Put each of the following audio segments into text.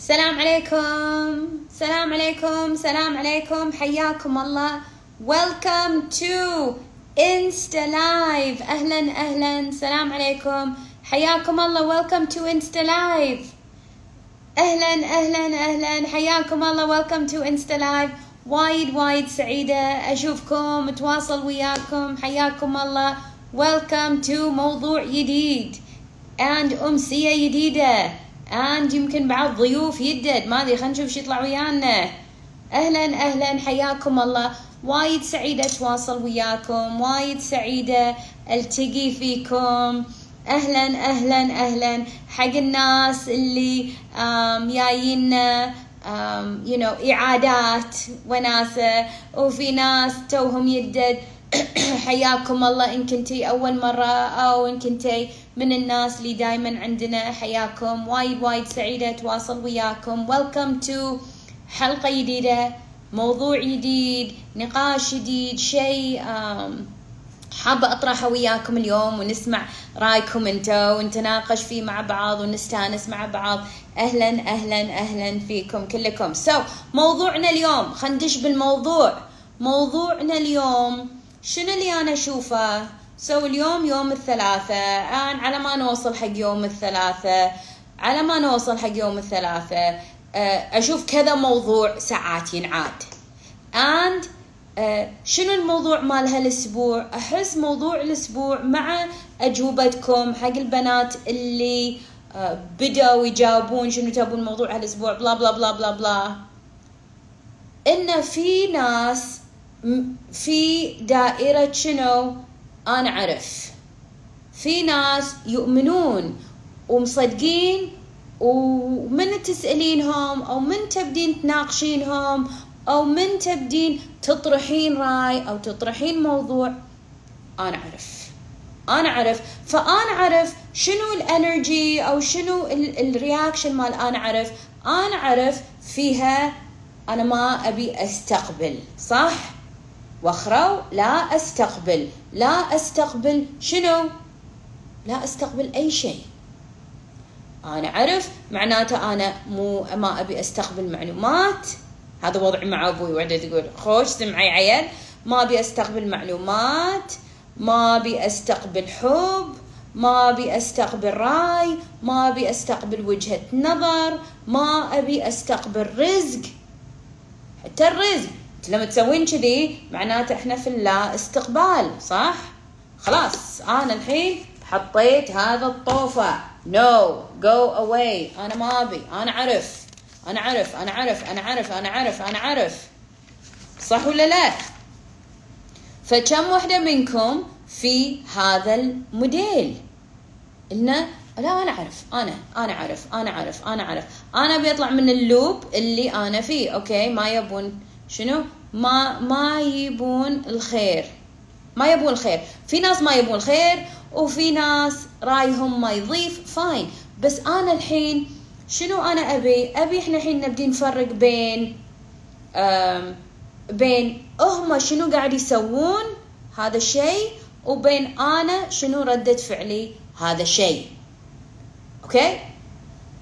سلام عليكم. سلام عليكم. سلام عليكم. حياكم الله. Welcome to Insta Live. أهلا أهلا. سلام عليكم. حياكم الله. Welcome to Insta Live. أهلا أهلا أهلا. حياكم الله. Welcome to Insta Live. وايد وايد سعيدة أشوفكم أتواصل وياكم. حياكم الله. Welcome to موضوع جديد. And أمسية جديدة. And يمكن بعض ضيوف يدد. ما أدري خلينا نشوف شو يطلع ويانا. أهلا أهلا حياكم الله. وايد سعيدة أتواصل وياكم. وايد سعيدة ألتقي فيكم. أهلا أهلا أهلا. حق الناس اللي جايينا you know إعادات وناسة. وفي ناس توهم يدد. حياكم الله. إن كنتي أول مرة أو إن كنتي من الناس اللي دايما عندنا حياكم وايد وايد سعيدة أتواصل وياكم. Welcome to حلقة جديدة موضوع جديد نقاش جديد شيء حابة أطرحه وياكم اليوم ونسمع رأيكم أنتو ونتناقش فيه مع بعض ونستأنس مع بعض. أهلا أهلا أهلا فيكم كلكم. سو so, موضوعنا اليوم خندش بالموضوع. موضوعنا اليوم شنو اللي أنا أشوفه؟ سو اليوم يوم الثلاثة. الآن على ما نوصل حق يوم الثلاثة؟ على ما نوصل حق يوم الثلاثة أشوف كذا موضوع ساعات ينعاد. and شنو الموضوع مال هالاسبوع أحس موضوع الأسبوع مع أجوبتكم حق البنات اللي بدأوا يجاوبون شنو تبون موضوع هالاسبوع بلا بلا بلا بلا بلا. إن في ناس في دائرة شنو؟ أنا أعرف. في ناس يؤمنون ومصدقين ومن تسألينهم أو من تبدين تناقشينهم أو من تبدين تطرحين رأي أو تطرحين موضوع. أنا أعرف. أنا أعرف. فأنا أعرف شنو ال energy أو شنو ال reaction مال أنا أعرف. أنا أعرف فيها أنا ما أبي أستقبل صح؟ واخروا لا أستقبل. لا أستقبل شنو؟ لا أستقبل أي شيء. أنا أعرف معناته أنا مو ما أبي أستقبل معلومات. هذا وضعي مع أبوي وعده تقول خوش سمعي عيل ما أبي أستقبل معلومات. ما أبي أستقبل حب. ما أبي أستقبل رأي. ما أبي أستقبل وجهة نظر. ما أبي أستقبل رزق. حتى الرزق. لما تسوين كذي معناته إحنا في اللا استقبال صح خلاص أنا الحين حطيت هذا الطوفة no go away أنا ما ابي أنا اعرف أنا اعرف أنا اعرف أنا اعرف أنا اعرف أنا اعرف صح ولا لا فكم وحده منكم في هذا الموديل إنه لا أنا أعرف أنا أنا أعرف أنا أعرف أنا أعرف أنا بيطلع من ال loop اللي أنا فيه okay ما يبون شنو؟ ما ما يبون الخير. ما يبون الخير. في ناس ما يبون الخير وفي ناس رايهم ما يضيف. fine بس أنا الحين شنو أنا أبي؟ أبي إحنا الحين نبدي نفرق بين بين هم شنو قاعد يسوون هذا الشيء وبين أنا شنو ردة فعلي هذا الشيء. okay؟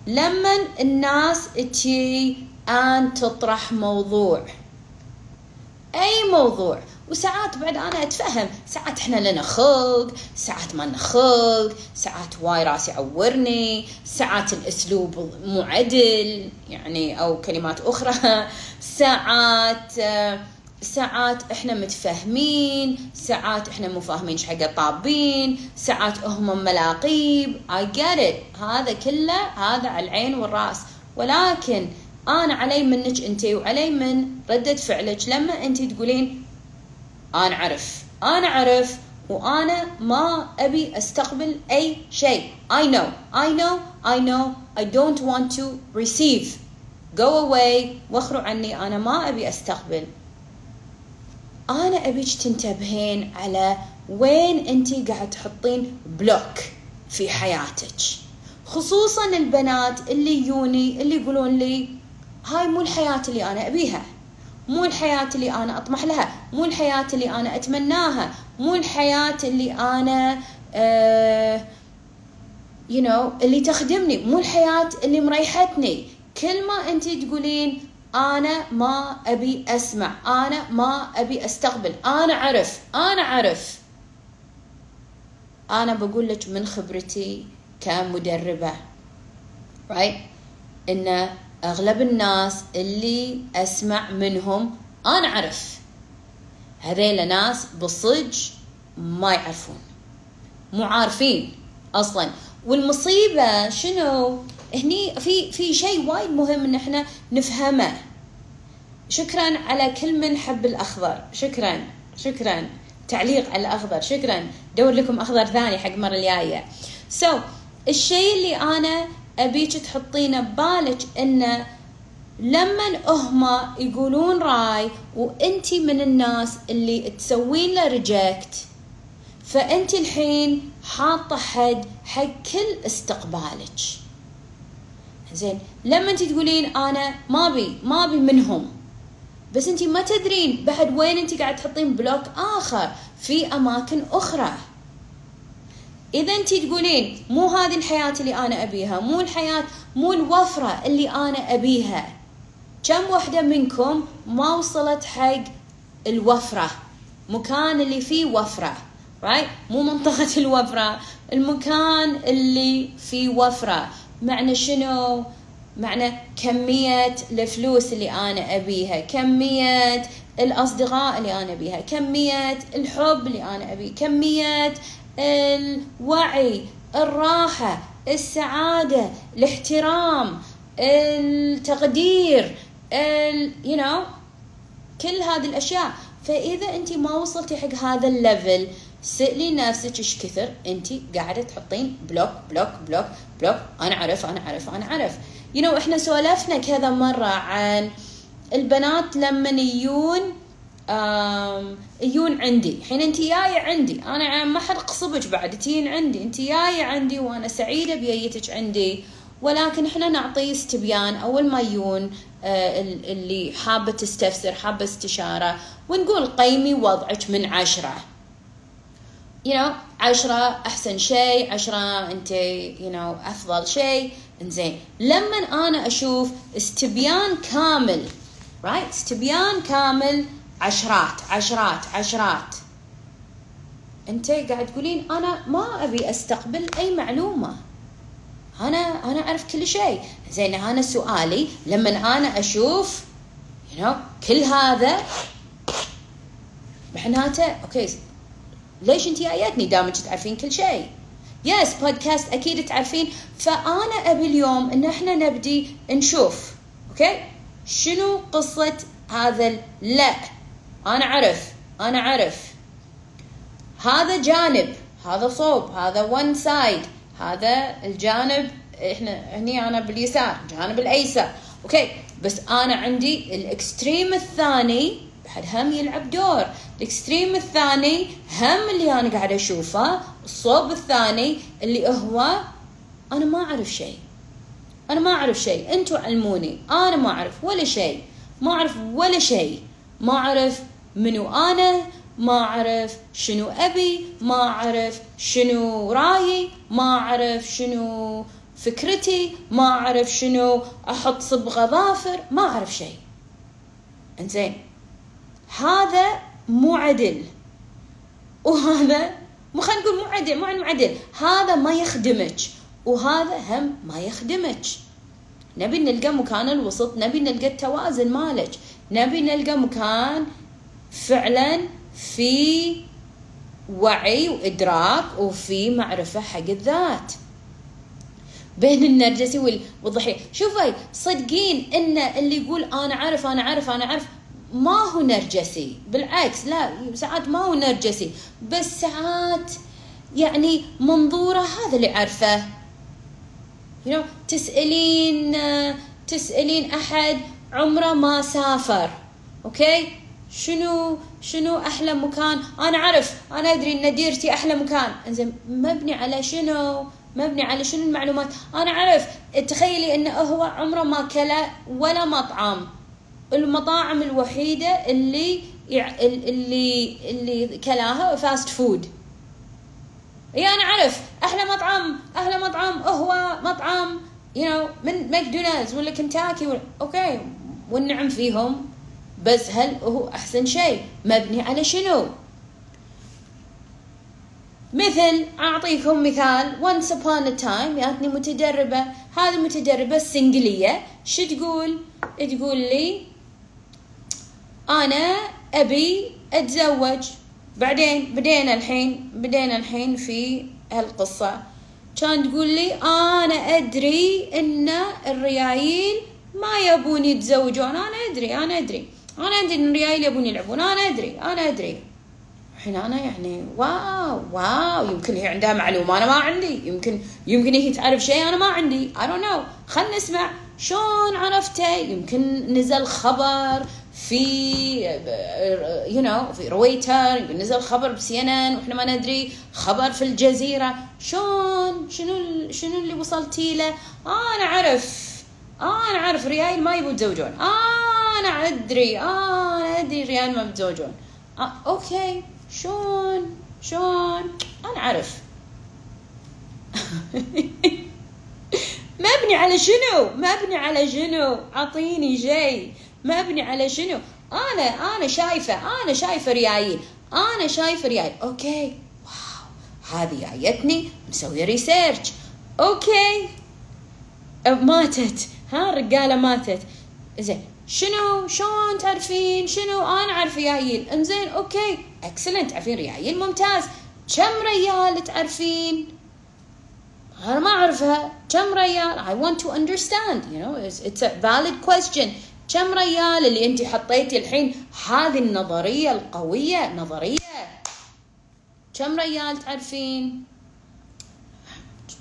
لما الناس تجي أن تطرح موضوع. أي موضوع. وساعات بعد أنا أتفهم. ساعات إحنا لنا خلق ساعات ما لنا خلق ساعات واي راسي يعورني ساعات الأسلوب مو عدل يعني أو كلمات أخرى. ساعات ساعات إحنا متفاهمين ساعات إحنا مو فاهمين حق طابين ساعات هم ملاقيب. I get هذا كله هذا على العين والرأس. ولكن أنا علي منك أنت وعلي من ردة فعلك. لما أنت تقولين أنا أعرف أنا أعرف وأنا ما أبي أستقبل أي شيء. I know I know I know I don't want to receive. Go away واخروا عني. أنا ما أبي أستقبل. أنا أبيك تنتبهين على وين أنت قاعد تحطين بلوك في حياتك. خصوصا البنات اللي يوني اللي يقولون لي هاي مو الحياة اللي أنا أبيها. مو الحياة اللي أنا أطمح لها. مو الحياة اللي أنا أتمناها. مو الحياة اللي أنا آه you know اللي تخدمني. مو الحياة اللي مريحتني. كل ما أنت تقولين أنا ما أبي أسمع أنا ما أبي أستقبل أنا أعرف أنا أعرف. أنا بقول لك من خبرتي كمدربة right ان أغلب الناس اللي أسمع منهم أنا أعرف. هذيل ناس بالصج ما يعرفون مو عارفين أصلا. والمصيبة شنو؟ هني في في شيء وايد مهم إن إحنا نفهمه. شكرا على كل من حب الأخضر. شكرا شكرا. تعليق على الأخضر. شكرا. دور لكم أخضر ثاني حق المره الجاية. سو so, الشيء اللي أنا أبيك تحطينه ببالك انه لما هما يقولون راي وإنتي من الناس اللي تسوين له reject فانت الحين حاطة حد حق كل استقبالك. زين لما انت تقولين أنا ما بي ما بي منهم. بس انت ما تدرين بعد وين انت قاعد تحطين block آخر في أماكن أخرى. إذا انت تقولين مو هذه الحياة اللي أنا أبيها مو الحياة مو الوفرة اللي أنا أبيها. كم وحدة منكم ما وصلت حق الوفرة؟ مكان اللي فيه وفرة right مو منطقة الوفرة المكان اللي فيه وفرة. معنى شنو؟ معنى كمية الفلوس اللي أنا أبيها كمية الأصدقاء اللي أنا أبيها كمية الحب اللي أنا أبيه كمية الوعي الراحة السعادة الاحترام التقدير ال you know كل هذه الأشياء. فإذا أنت ما وصلتي حق هذا ال level سألي نفسك إيش كثر انت قاعدة تحطين block block block block أنا أعرف أنا أعرف أنا أعرف. you you know, إحنا سولفنا كذا مرة عن البنات لما يجون يجون عندي. الحين انت جاية عندي. أنا ما حد قصبك بعد. تجين عندي. انت جاية عندي وأنا سعيدة بجيتك عندي. ولكن إحنا نعطي استبيان أول ما يجون آه اللي حابة تستفسر حابة استشارة ونقول قيمي وضعك من عشرة. You know عشرة أحسن شيء عشرة أنت you know أفضل شيء. إنزين. لما أنا أشوف استبيان كامل right استبيان كامل عشرات عشرات عشرات. أنت قاعد تقولين أنا ما أبي أستقبل أي معلومة. أنا أنا أعرف كل شيء. زين أنا سؤالي. لما أنا أشوف you know كل هذا معناته okay ليش انت جايتني؟ دامك تعرفين كل شيء. yes because أكيد تعرفين. فأنا أبي اليوم إن إحنا نبدي نشوف okay شنو قصة هذا لا. أنا اعرف أنا اعرف هذا جانب هذا صوب هذا one side هذا الجانب إحنا هني أنا باليسار جانب الايسر okay بس أنا عندي ال extreme الثاني بعد هم يلعب دور. ال extreme الثاني هم اللي أنا قاعدة أشوفه الصوب الثاني اللي هو أنا ما أعرف شيء. أنا ما أعرف شيء أنتوا علموني أنا ما أعرف ولا شيء. ما أعرف ولا شيء. ما أعرف منو أنا؟ ما أعرف شنو أبي ما أعرف شنو رأيي ما أعرف شنو فكرتي ما أعرف شنو أحط صبغة ظافر ما أعرف شيء. إنزين هذا مو عدل. وهذا مو خلينا نقول مو عدل مو عدل. هذا ما يخدمك وهذا هم ما يخدمك. نبي نلقى مكان الوسط نبي نلقى التوازن مالك. نبي نلقى مكان فعلا في وعي وإدراك وفي معرفة حق الذات. بين النرجسي والضحية. شوفي صدقين إن اللي يقول أنا عارف أنا عارف أنا عارف ما هو نرجسي. بالعكس لا ساعات ما هو نرجسي. بس ساعات يعني منظوره هذا اللي عارفه. You know, تسألين تسألين أحد عمره ما سافر. أوكي شنو شنو أحلى مكان؟ أنا أعرف أنا أدري إن ديرتي أحلى مكان. إنزين مبني على شنو؟ مبني على شنو المعلومات؟ أنا أعرف. تخيلي إنه هو عمره ما كلا ولا مطعم. المطاعم الوحيدة اللي اللي اللي كلاها fast food إي أنا أعرف. أحلى مطعم أحلى مطعم. هو مطعم you know من ماكدونالدز ولا كنتاكي ولا okay. والنعم فيهم. بس هل هو أحسن شيء؟ مبني على شنو؟ مثل أعطيكم مثال once upon a time جاتني متدربة هذه المتدربة السنجلية شو تقول؟ تقول لي أنا أبي أتزوج. بعدين بدينا الحين بدينا الحين في هالقصة. كان تقول لي أنا أدري إن الريايل ما يبون يتزوجون. أنا أدري أنا أدري. أنا ادري ان الريايل يبون يلعبون. أنا أدري أنا أدري. الحين أنا يعني wow wow. يمكن هي عندها معلومة أنا ما عندي. يمكن يمكن هي تعرف شيء أنا ما عندي. I don't know. خلنا نسمع شلون عرفته. يمكن نزل خبر في you know في رويتر يمكن نزل خبر ب CNN وإحنا ما ندري. خبر في الجزيرة. شلون؟ شنو شنو اللي وصلتي له؟ أنا اعرف أنا اعرف ريال ما يبون يتزوجون. أنا أدري. أنا أدري ريال ما بيتزوجون. آه okay. شلون؟ شلون؟ أنا اعرف مبني على شنو؟ مبني على شنو؟ أعطيني شيء. مبني على شنو؟ أنا أنا شايفة أنا شايفة ريايل. أنا شايفة ريايل. okay. wow. هذه جايتني مسوية research okay. ماتت. ها الرجاله ماتت. زين شنو؟ شلون تعرفين؟ شنو؟ أنا اعرف ريايل. انزين okay. excellent تعرفين ريايل؟ ممتاز. كم ريال تعرفين؟ أنا ما اعرفها. كم ريال؟ I want to understand. You know it's, it's a valid question. كم ريال اللي انت حطيتي الحين؟ هذه النظرية القوية. نظرية. كم ريال تعرفين؟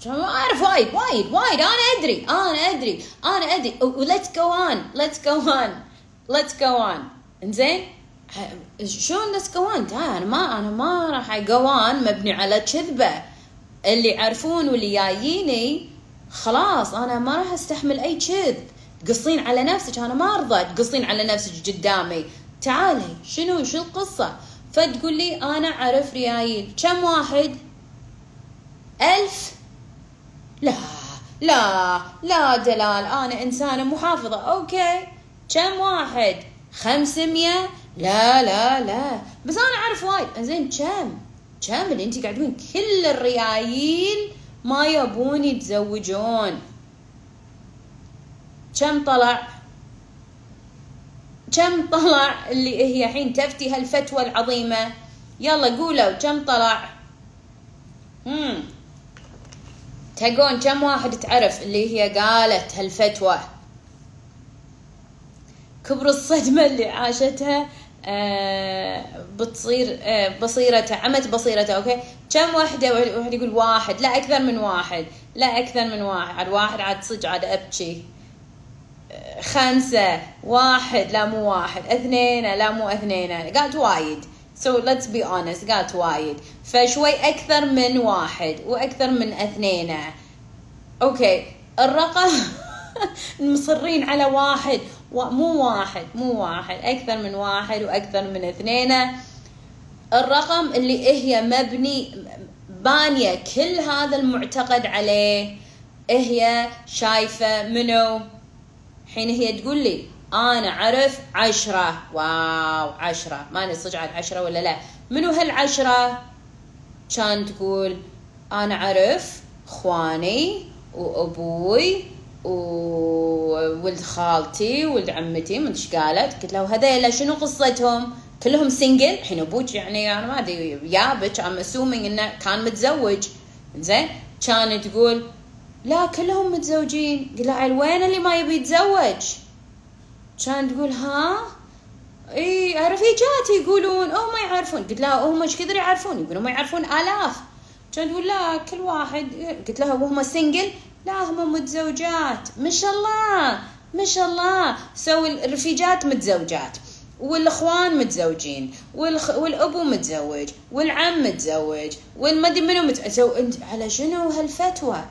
اعرف وايد وايد وايد أنا ادري أنا ادري أنا ادري و let's go on let's go on let's go on انزين شلون let's go on أنا ما أنا ما راح go on مبني على كذبة. اللي يعرفون واللي جاييني خلاص أنا ما راح أستحمل أي كذب. تقصين على نفسك أنا ما أرضى. تقصين على نفسك قدامي. تعالي شنو؟ شو القصة؟ فتقول لي أنا أعرف ريايل كم واحد؟ ألف؟ لا لا لا دلال أنا إنسانة محافظة okay. كم واحد؟ خمسمية؟ لا لا لا. بس أنا أعرف وايد. زين كم؟ كم اللي أنت قاعدين كل الريايل ما يبون يتزوجون؟ كم طلع؟ كم طلع اللي هي الحين تفتي هالفتوى العظيمة؟ يلا قولوا كم طلع؟ امم تقون كم واحد تعرف اللي هي قالت هالفتوى؟ كبر الصدمة اللي عاشتها آه بتصير آه بصيرته عمت بصيرته أوكي؟ كم واحدة واحد يقول واحد؟ لا أكثر من واحد. لا أكثر من واحد. عاد واحد عاد صدق عاد أبكي. آه خمسة. واحد لا مو واحد. اثنين لا مو اثنين. قالت وايد. So let's be honest قالت وايد. فشوي أكثر من واحد وأكثر من اثنين. أوكي الرقم مصرين على واحد. مو واحد مو واحد. أكثر من واحد وأكثر من اثنين. الرقم اللي هي مبني بانية كل هذا المعتقد عليه هي شايفة منو؟ حين هي تقول لي أنا اعرف عشرة. wow عشرة. ما ادري صدق عاد عشرة ولا لا. منو هالعشرة؟ كان تقول أنا اعرف إخواني وأبوي وولد خالتي وولد عمتي ما إيش قالت. قلت له هذيلا شنو قصتهم؟ كلهم single الحين أبوك يعني أنا ما أدري يابك I'm assuming إنه كان متزوج. زين؟ كانت تقول لا كلهم متزوجين. قلت لها وين اللي ما يبي يتزوج؟ كان تقول ها؟ إي رفيجاتي يقولون أو ما يعرفون. قلت لها هم إيش كثر يعرفون. يقولون ما يعرفون. آلاف. كان تقول لا كل واحد قلت لها وهم single لا هم متزوجات. ما شاء الله ما شاء الله. so الرفيجات متزوجات والإخوان متزوجين والخ... والابو متزوج والعم متزوج والمدري منو متزوج انت على شنو هالفتوى؟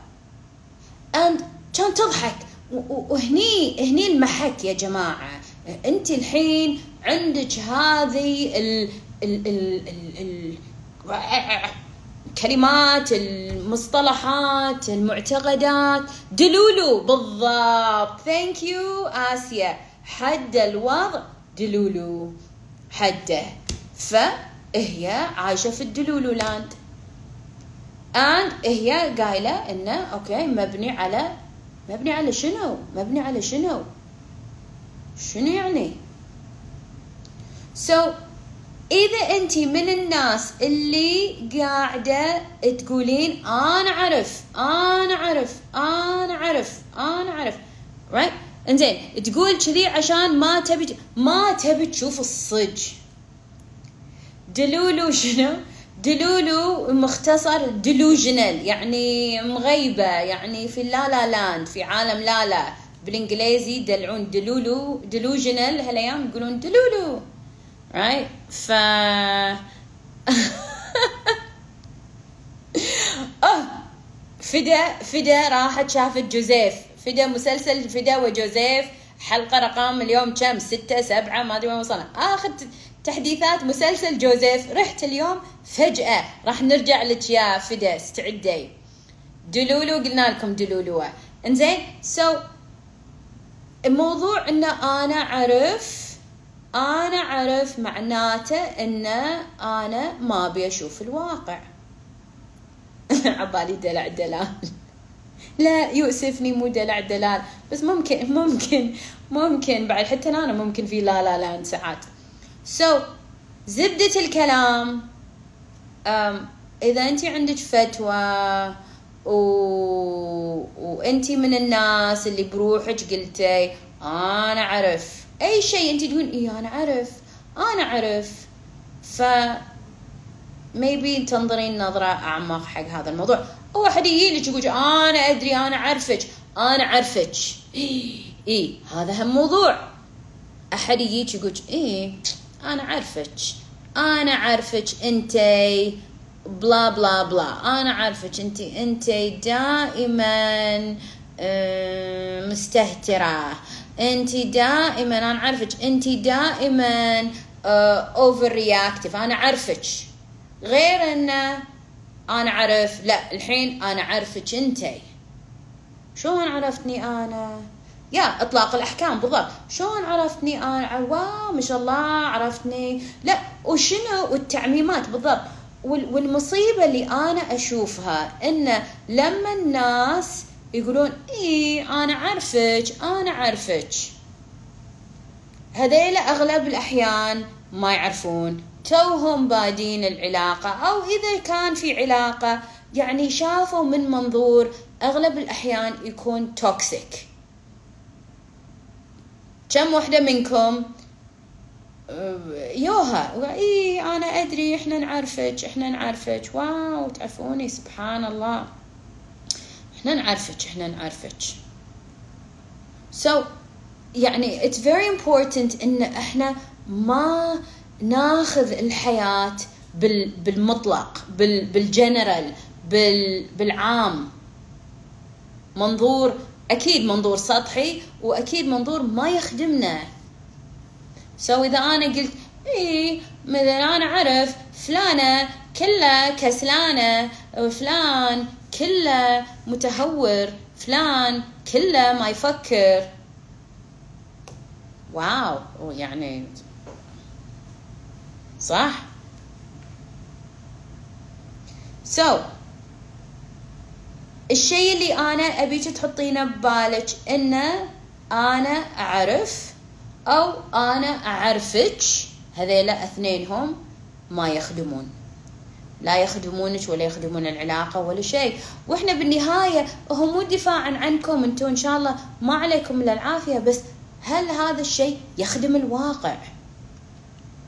and كان تضحك. وهني هني المحك يا جماعة. انت الحين عندك هذه ال ال ال ال ال الكلمات المصطلحات المعتقدات. delulu بالضبط. thank you آسيا. حد الوضع؟ delulu. حده. فهي عايشة في ال delulu land and هي قايلة إنه okay مبني على مبني على شنو؟ مبني على شنو؟ شنو يعني؟ So إذا أنت من الناس اللي قاعدة تقولين أنا أعرف أنا أعرف أنا أعرف أنا أعرف right إنزين تقول كذي عشان ما تبي ما تبي تشوف الصج. delulu شنو؟ delulu مختصر delusional يعني مغيبة يعني في la la land في عالم la la. بالإنجليزي يدلعون delulu delusional هالأيام يقولون delulu. Right ف آه فدا فدا راحت شافت جوزيف. فدا مسلسل فدا وجوزيف حلقة رقم اليوم كم؟ ستة سبعة ما أدري وين وصلنا. آخر تحديثات مسلسل جوزيف. رحت اليوم فجأة. راح نرجع لك يا فدا استعدي دلولو قلنا لكم دلولوة انزين سو so, الموضوع إن أنا أعرف أنا أعرف معناته إن أنا ما أبي أشوف الواقع. عبالي دلع دلال. لا يؤسفني مو دلع دلال. بس ممكن ممكن ممكن بعد. حتى أنا ممكن في لا لا لا ساعات. So, زبدة الكلام. إذا أنت عندك فتوى و... وانت من الناس اللي بروحك قلتي أنا أعرف. أي شيء أنت تقول إي أنا أعرف أنا أعرف. ف ميبي تنظرين نظرة أعمق حق هذا الموضوع. أو أحد يجي لك يقول أنا أدري أنا أعرفك أنا أعرفك. إيه, إيه هذا هم موضوع. أحد يجيك يقول إيه أنا أعرفك. أنا أعرفك أنتي. بلا بلا بلا. أنا أعرفك أنتي. أنتي دائما آه، مستهترة. انت دائما أنا عارفك انت دائما over uh, reactive أنا عارفك غير إن أنا عارف لا الحين أنا عارفك أنتي. شلون عرفتني أنا؟ يا إطلاق الأحكام بالضبط. شلون عرفتني أنا؟ wow ما شاء الله عرفتني. لا وشنو؟ والتعميمات بالضبط. والمصيبة اللي أنا أشوفها ان لما الناس يقولون اي أنا عارفك أنا عارفك هذيلا أغلب الأحيان ما يعرفون. توهم بادين العلاقة أو إذا كان في علاقة يعني شافوا من منظور أغلب الأحيان يكون toxic كم وحدة منكم؟ يوها. اي أنا أدري إحنا نعرفك إحنا نعرفك. wow تعرفوني؟ سبحان الله. إحنا نعرفك إحنا نعرفك. So يعني it's very important إن إحنا ما ناخذ الحياة بال بالمطلق بال بالجنرال بال بالعام. منظور أكيد منظور سطحي وأكيد منظور ما يخدمنا. so إذا أنا قلت إي مثلا أنا أعرف فلانة كلها كسلانة وفلان كله متهور فلان كله ما يفكر. واو يعني صح؟ so, الشيء اللي أنا ابيك تحطينه ببالك إنه أنا أعرف أو أنا أعرفك. هذيلا أثنينهم ما يخدمون. لا يخدمونك ولا يخدمون العلاقة ولا شيء. وإحنا بالنهاية هو مو دفاعا عنكم. أنتم إن شاء الله ما عليكم إلا العافية. بس هل هذا الشيء يخدم الواقع؟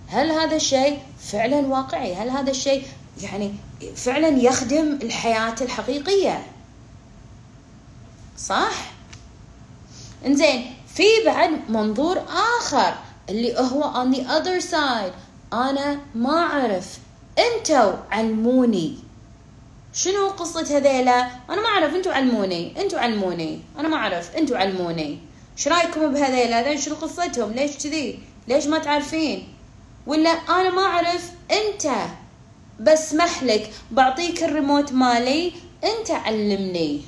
هل هذا الشيء فعلا واقعي؟ هل هذا الشيء يعني فعلا يخدم الحياة الحقيقية؟ صح؟ إنزين في بعد منظور آخر اللي هو on the other side. أنا ما أعرف. أنتوا علموني. شنو قصة هذيلا؟ أنا ما أعرف. أنتوا علموني. أنتوا علموني. أنا ما أعرف. أنتوا علموني. إيش رأيكم بهذيلا؟ هذول شنو قصتهم؟ ليش كذي؟ ليش ما تعرفين؟ ولا أنا ما أعرف. أنت. بسمح لك. بعطيك الريموت مالي. أنت علمني.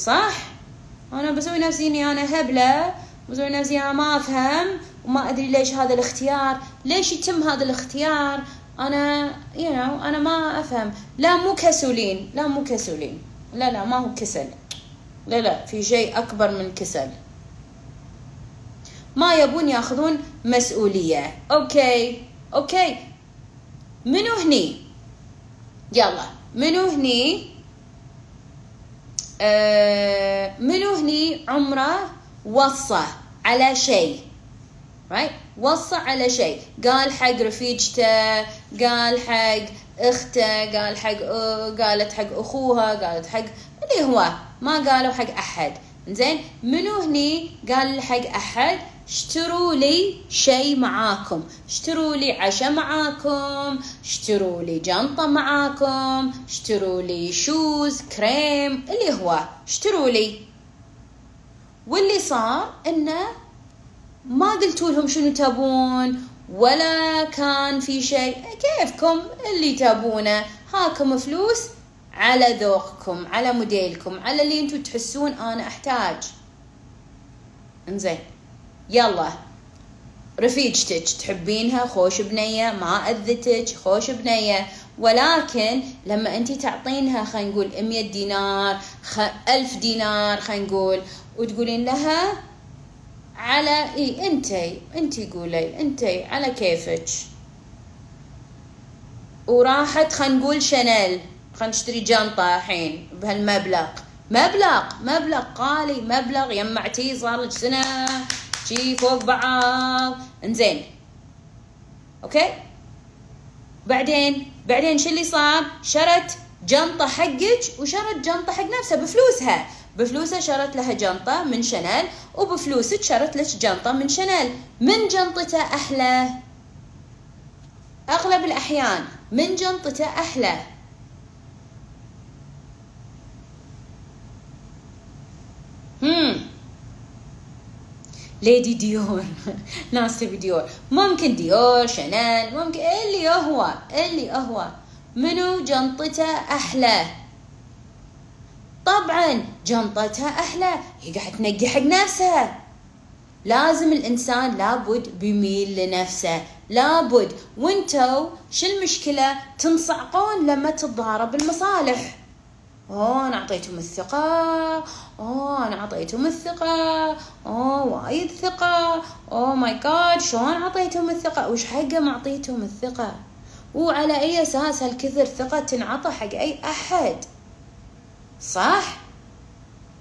صح؟ أنا بسوي نفسي إني أنا هبلة بسوي نفسي أنا ما أفهم وما أدري ليش هذا الاختيار ليش يتم هذا الاختيار؟ أنا you know أنا ما أفهم. لا مو كسولين لا مو كسولين. لا لا ما هو كسل. لا لا في شيء أكبر من كسل. ما يبون يأخذون مسؤولية. okay أوكي. منو هني؟ يلا. منو هني؟ آه منو هني عمرة وصى على شيء؟ right وصى على شيء. قال حق رفيجته قال حق أخته قال حق قالت حق أخوها قالت حق اللي هو. ما قالوا حق أحد. زين منو هني قال حق أحد؟ اشتروا لي شيء معاكم. اشتروا لي عشاء معاكم. اشتروا لي جنطة معاكم. اشتروا لي شوز كريم اللي هو. اشتروا لي. واللي صار إنه ما قلتوا لهم شنو تبون ولا كان في شيء. كيفكم اللي تبونه؟ هاكم فلوس على ذوقكم على موديلكم على اللي أنتم تحسون أنا أحتاج. انزين. يلا. رفيجتك تحبينها خوش بنية ما أذتك خوش بنية. ولكن لما أنت تعطينها خلينا نقول 100 دينار خ... ألف دينار خلينا نقول وتقولين لها على إي أنتي أنتي قولي أنتي على كيفك. وراحت خلينا نقول شانيل خلينا نشتري جنطة الحين بهالمبلغ. مبلغ مبلغ قالي مبلغ يمعتيه صار لك سنة شي فوق بعض. انزين. أوكي؟ بعدين بعدين شو اللي صار؟ شرت جنطة حقك وشرت جنطة حق نفسها بفلوسها. بفلوسها شرت لها جنطة من شانيل وبفلوسك شرت لك جنطة من شانيل من جنطته أحلى؟ أغلب الأحيان من جنطته أحلى. هم. Lady Dior ناس تبي ديور ممكن Dior Chanel ممكن اللي هو اللي هو. منو جنطته أحلى؟ طبعا جنطتها أحلى. هي قاعد تنقي حق نفسها. لازم الإنسان لابد بيميل لنفسه. لابد. وانتو شو المشكلة؟ تنصعقون لما تتضارب المصالح. أوه أنا أعطيتهم الثقة. أوه أنا أعطيتهم الثقة. أوه وايد ثقة. أوه ماي جاد شلون أعطيتهم الثقة؟ وش حقه ما أعطيتهم الثقة؟ وعلى أي أساس هالكثر ثقة تنعطى حق أي أحد؟ صح؟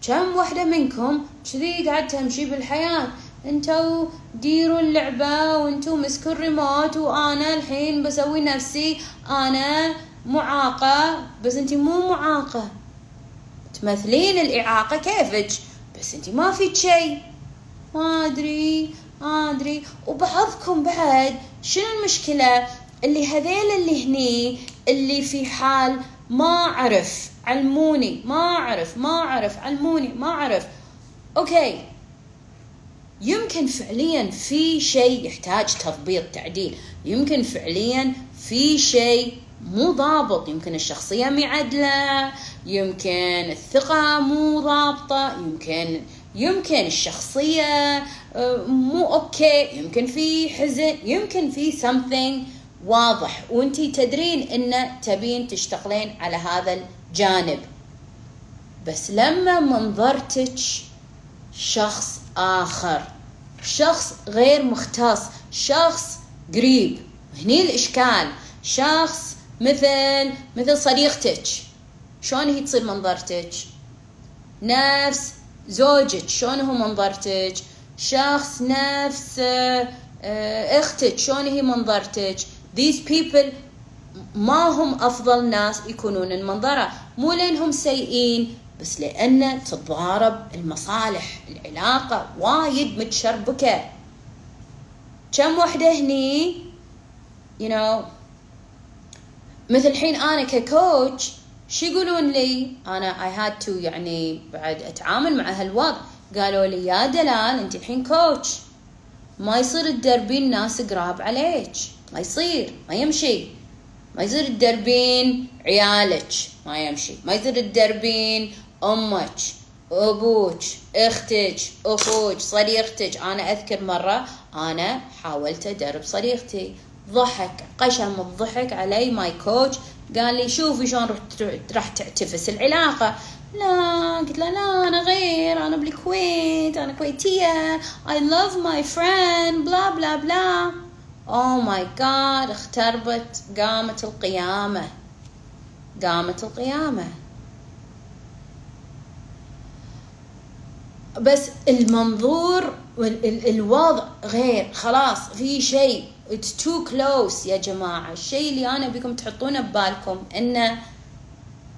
كم وحدة منكم كذي قاعد تمشي بالحياة؟ أنتو ديروا اللعبة وأنتو مسكوا الريموت وأنا الحين بسوي نفسي أنا معاقة. بس أنتي مو معاقة. تمثلين الإعاقة كيفك؟ بس انتي ما فيك شيء. ما أدري ما أدري. وبعضكم بعد شنو المشكلة؟ اللي هذيل اللي هني اللي في حال ما أعرف. علموني ما أعرف ما أعرف علموني ما أعرف. Okay. يمكن فعليا في شيء يحتاج تضبيط تعديل. يمكن فعليا في شيء مو ضابط. يمكن الشخصية معدلة يمكن الثقة مو ضابطة يمكن يمكن الشخصية آه، مو okay. يمكن في حزن يمكن في something واضح. وانتي تدرين إن تبين تشتغلين على هذا الجانب. بس لما منظرتك شخص آخر شخص غير مختص شخص قريب هني الإشكال شخص مثل مثل صديقتك. شلون هي تصير منظرتك؟ نفس زوجك شلون هو منظرتك؟ شخص نفس آه، أختك شلون هي منظرتك؟ These people ما هم أفضل ناس يكونون المنظرة. مو لانهم سيئين بس لأن تتضارب المصالح العلاقة وايد متشربكة. كم وحدة هني؟ You know مثل الحين أنا ك coach شو يقولون لي؟ أنا I had to يعني بعد أتعامل مع هالوضع. قالوا لي يا دلال أنت الحين coach ما يصير تدربين ناس قراب عليك. ما يصير ما يمشي. ما يصير تدربين عيالك. ما يمشي. ما يصير تدربين أمك أبوك أختك أخوك صديقتك. أنا أذكر مرة أنا حاولت أدرب صديقتي. ضحك قشم الضحك علي ماي كوتش قال لي شوفي شلون راح تعتفس العلاقة. لا قلت له لا أنا غير أنا بالكويت أنا كويتية I love my friend بلا بلا بلا oh my god اختربت قامت القيامة قامت القيامة. بس المنظور الوضع غير خلاص في شيء. It's too close يا جماعة. الشيء اللي أنا بكم تحطونه ببالكم إنه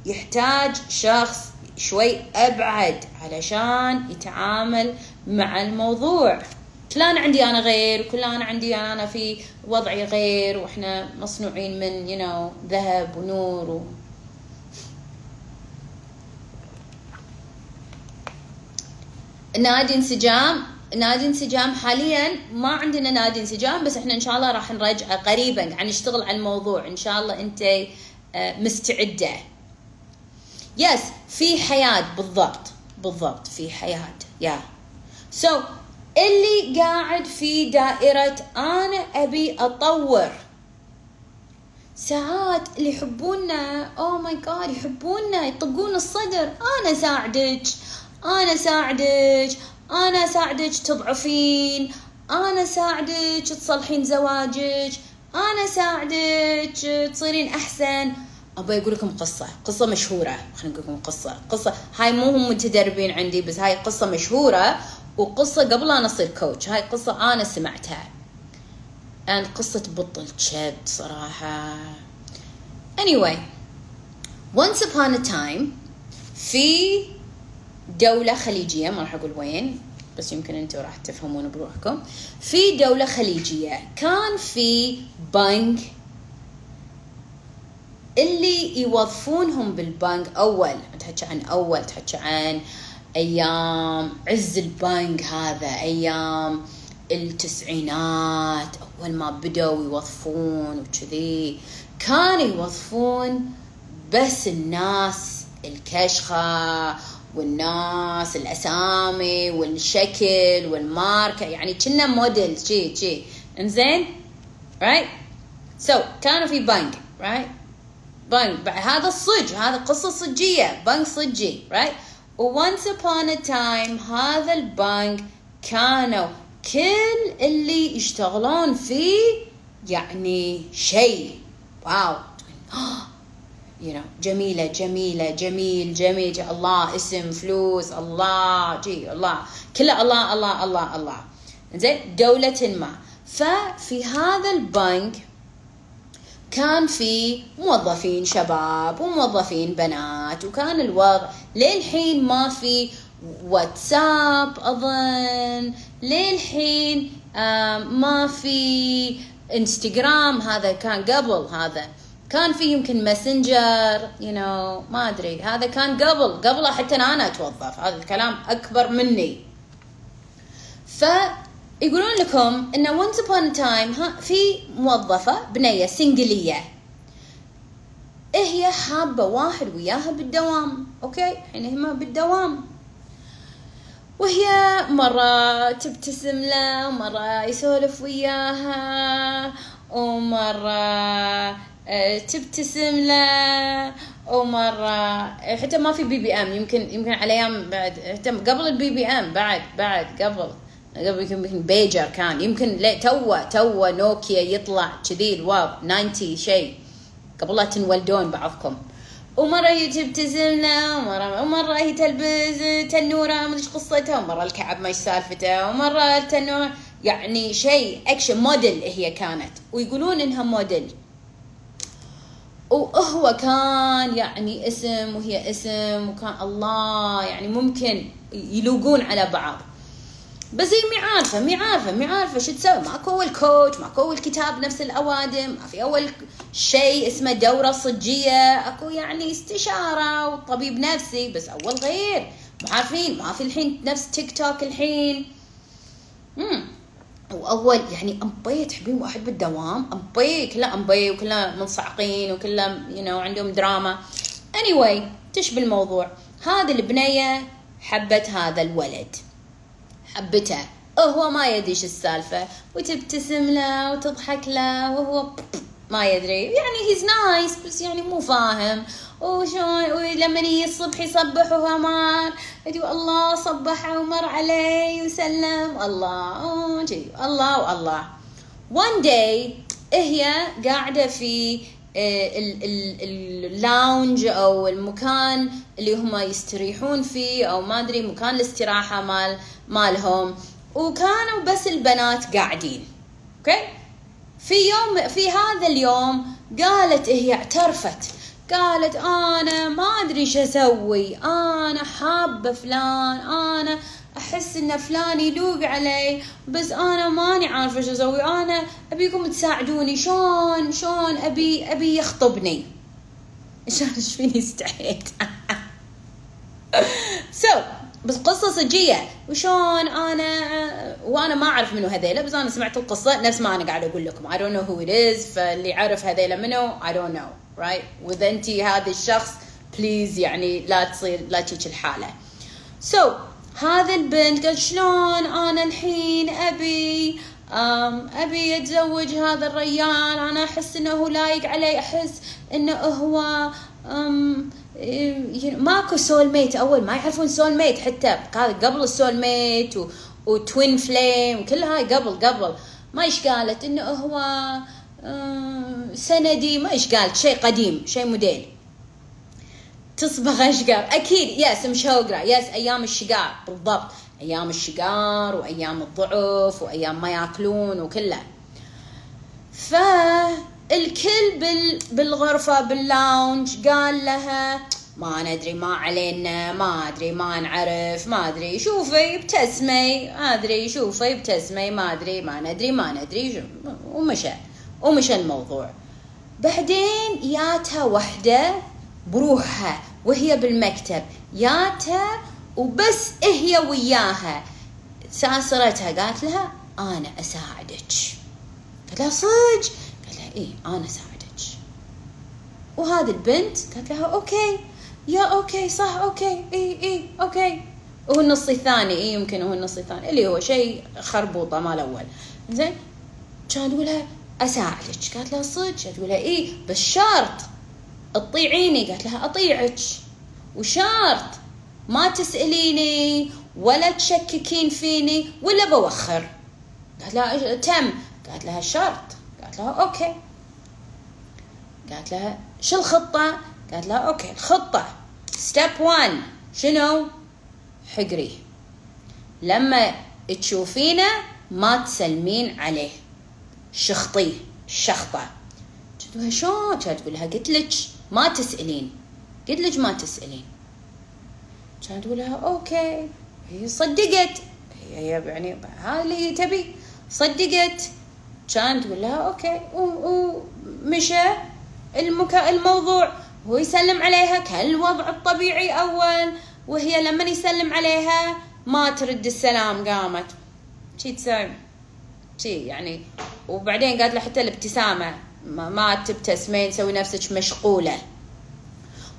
يحتاج شخص شوي أبعد علشان يتعامل مع الموضوع. كل أنا عندي أنا غير وكل أنا عندي أنا في وضعي غير وإحنا مصنوعين من you know ذهب ونور و... نادي انسجام نادي انسجام. حاليا ما عندنا نادي انسجام بس إحنا إن شاء الله راح نرجعه قريبا. يعني نشتغل على الموضوع. إن شاء الله أنت آه، مستعدة. Yes في حياة. بالضبط. بالضبط. في حياة. Yeah so اللي قاعد في دائرة أنا أبي أطور. ساعات اللي يحبونا oh my god يحبونا يطقون الصدر. أنا ساعدك. أنا ساعدك. أنا اساعدك تضعفين أنا اساعدك تصلحين زواجك أنا اساعدك تصيرين أحسن. أبغى أقول لكم قصة قصة مشهورة خلينا نقول لكم قصة قصة هاي مو هم متدربين عندي بس هاي قصة مشهورة وقصة قبل أنا أصير كوتش هاي قصة أنا سمعتها. And قصة بطل كبد صراحة. Anyway once upon a time في دولة خليجية ما راح أقول وين بس يمكن أنتم راح تفهمون بروحكم. في دولة خليجية كان في بنك اللي يوظفونهم بالبنك أول تحكي عن أول تحكي عن أيام عز البنك هذا أيام التسعينات أول ما بدأوا يوظفون وكذي. كانوا يوظفون بس الناس الكشخة والناس الأسامي والشكل والماركة يعني كنا موديل شي شي. إنزين؟ Right so كانوا في بنك right بنك هذا الصج هذا قصة صجية. بنك صجي. Right once upon a time هذا البنك كانوا كل اللي يشتغلون فيه يعني شيء. Wow you know جميلة جميلة جميل جميل الله اسم فلوس الله جي الله كله الله الله الله الله. زين دولة ما. ففي هذا البنك كان في موظفين شباب وموظفين بنات وكان الوضع للحين ما في واتساب أظن للحين ما في إنستغرام هذا كان قبل هذا. كان في يمكن Messenger you know ما أدري. هذا كان قبل. قبل حتى أنا أتوظف. هذا الكلام أكبر مني. ف يقولون لكم إن once upon a ها في موظفة بنية single ية إيه هي حابة واحد وياها بالدوام. Okay؟ الحين هي بالدوام. وهي مرة تبتسم له ومرة يسولف وياها ومرة تبتسم له ومرة حتى ما في BBM يمكن يمكن على أيام بعد. حتى قبل ال BBM بعد بعد قبل. قبل يمكن بيجر كان. يمكن لا تو تو نوكيا يطلع كذي الواب 90 شيء. قبل لا تنولدون بعضكم. ومرة تبتسم له ومرة ومرة هي تلبس تنورة ما أدري قصتها. ومرة الكعب ما إيش سالفته ومرة التنورة يعني شيء اكشن موديل هي كانت. ويقولون إنها موديل وهو كان يعني اسم وهي اسم وكان الله يعني ممكن يلوقون على بعض. بس هي مي عارفة مي عارفة مي عارفة شو تسوي. ماكو أول coach ماكو أول كتاب نفس الأوادم ما في أول شيء اسمه دورة صجية. أكو يعني استشارة وطبيب نفسي بس أول غير. ما عارفين ما في الحين نفس تيك توك الحين. امم وأول يعني امبي تحبين واحد بالدوام امبي كلها امبي وكلها منصعقين وكلها you you know, عندهم دراما. Anyway تشبه الموضوع هذه البنية حبت هذا الولد. حبته. هو ما يدري السالفة. وتبتسم له وتضحك له وهو ما يدري. يعني هيز نايس بس يعني مو فاهم. وشون ولما يجي الصبح يصبح وهو مار يقول الله صبح ومر علي وسلم. الله الله والله. One day هي قاعدة في ال lounge أو المكان اللي هم يستريحون فيه أو ما أدري مكان الاستراحة مال مالهم. وكانوا بس البنات قاعدين. Okay في يوم في هذا اليوم قالت هي اعترفت. قالت أنا ما أدري إيش أسوي. أنا حابة فلان. أنا أحس إن فلان يلوق علي. بس أنا ماني عارفة إيش أسوي. أنا أبيكم تساعدوني. شلون شلون أبي أبي يخطبني؟ شلون إيش فيني استحيت؟ So so, بس قصة صجية. وشون أنا وأنا ما أعرف منو هذيلا بس أنا سمعت القصة نفس ما أنا قاعد أقول لكم. I don't know who it is فاللي يعرف هذيلا منو I don't know right وإذا أنت هذا الشخص please يعني لا تصير لا تجيك الحالة. So هذا البنت قال شلون أنا الحين أبي أم أبي أتزوج هذا الريال؟ أنا أحس إنه لايق علي أحس إنه هو أم ماكو soulmate أول ما يعرفون soulmate حتى قبل ال soulmate و... و twin flame وكل هاي قبل قبل. ما إيش قالت؟ إنه هو سندي ما إيش قالت شيء قديم شيء موديل. تصبغ اشقر أكيد yes مشوقره yes أيام الشقار بالضبط. أيام الشقار وأيام الضعف وأيام ما يأكلون وكله. ف الكل بال بالغرفة باللاونج قال لها ما ندري ما علينا ما ادري ما نعرف ما ادري شوفي ابتسمي ما ادري شوفي ابتسمي ما ادري ما ندري ما ندري ومشى ومشى الموضوع. بعدين ياتها وحدة بروحها وهي بالمكتب ياتها وبس هي وياها. ساسرتها قالت لها أنا أساعدك. قالت لها صدق؟ اي أنا ساعدك. وهذه البنت قالت لها okay. يا okay صح okay. إي إي أوكي. وهو النص الثاني إي يمكن هو النص الثاني اللي هو شيء خربوطة مال الأول زين كان تقول لها أساعدك. قالت لها صدق. تقول لها إي بس شرط. تطيعيني قالت لها أطيعك. وشرط. ما تسأليني ولا تشككين فيني ولا بوخر. قالت لها تم. قالت لها شرط. قالت لها okay. قالت لها شو الخطة؟ قالت لها okay الخطة. step 1 شنو؟ حقريه. لما تشوفينه ما تسلمين عليه. شخطيه شخطة. قلت لها شلون كانت تقول لها قلت لك ما تسألين. قلت لك ما تسألين. كانت تقول لها okay. هي صدقت. هي يعني هاي اللي تبي. صدقت. كان تقول لها okay. ومشى المكا الموضوع هو يسلم عليها كالوضع الطبيعي أول وهي لما يسلم عليها ما ترد السلام قامت. شي تسوي؟ شي يعني. وبعدين قالت له حتى الابتسامة ما, تبتسمين تسوي نفسك مشغولة.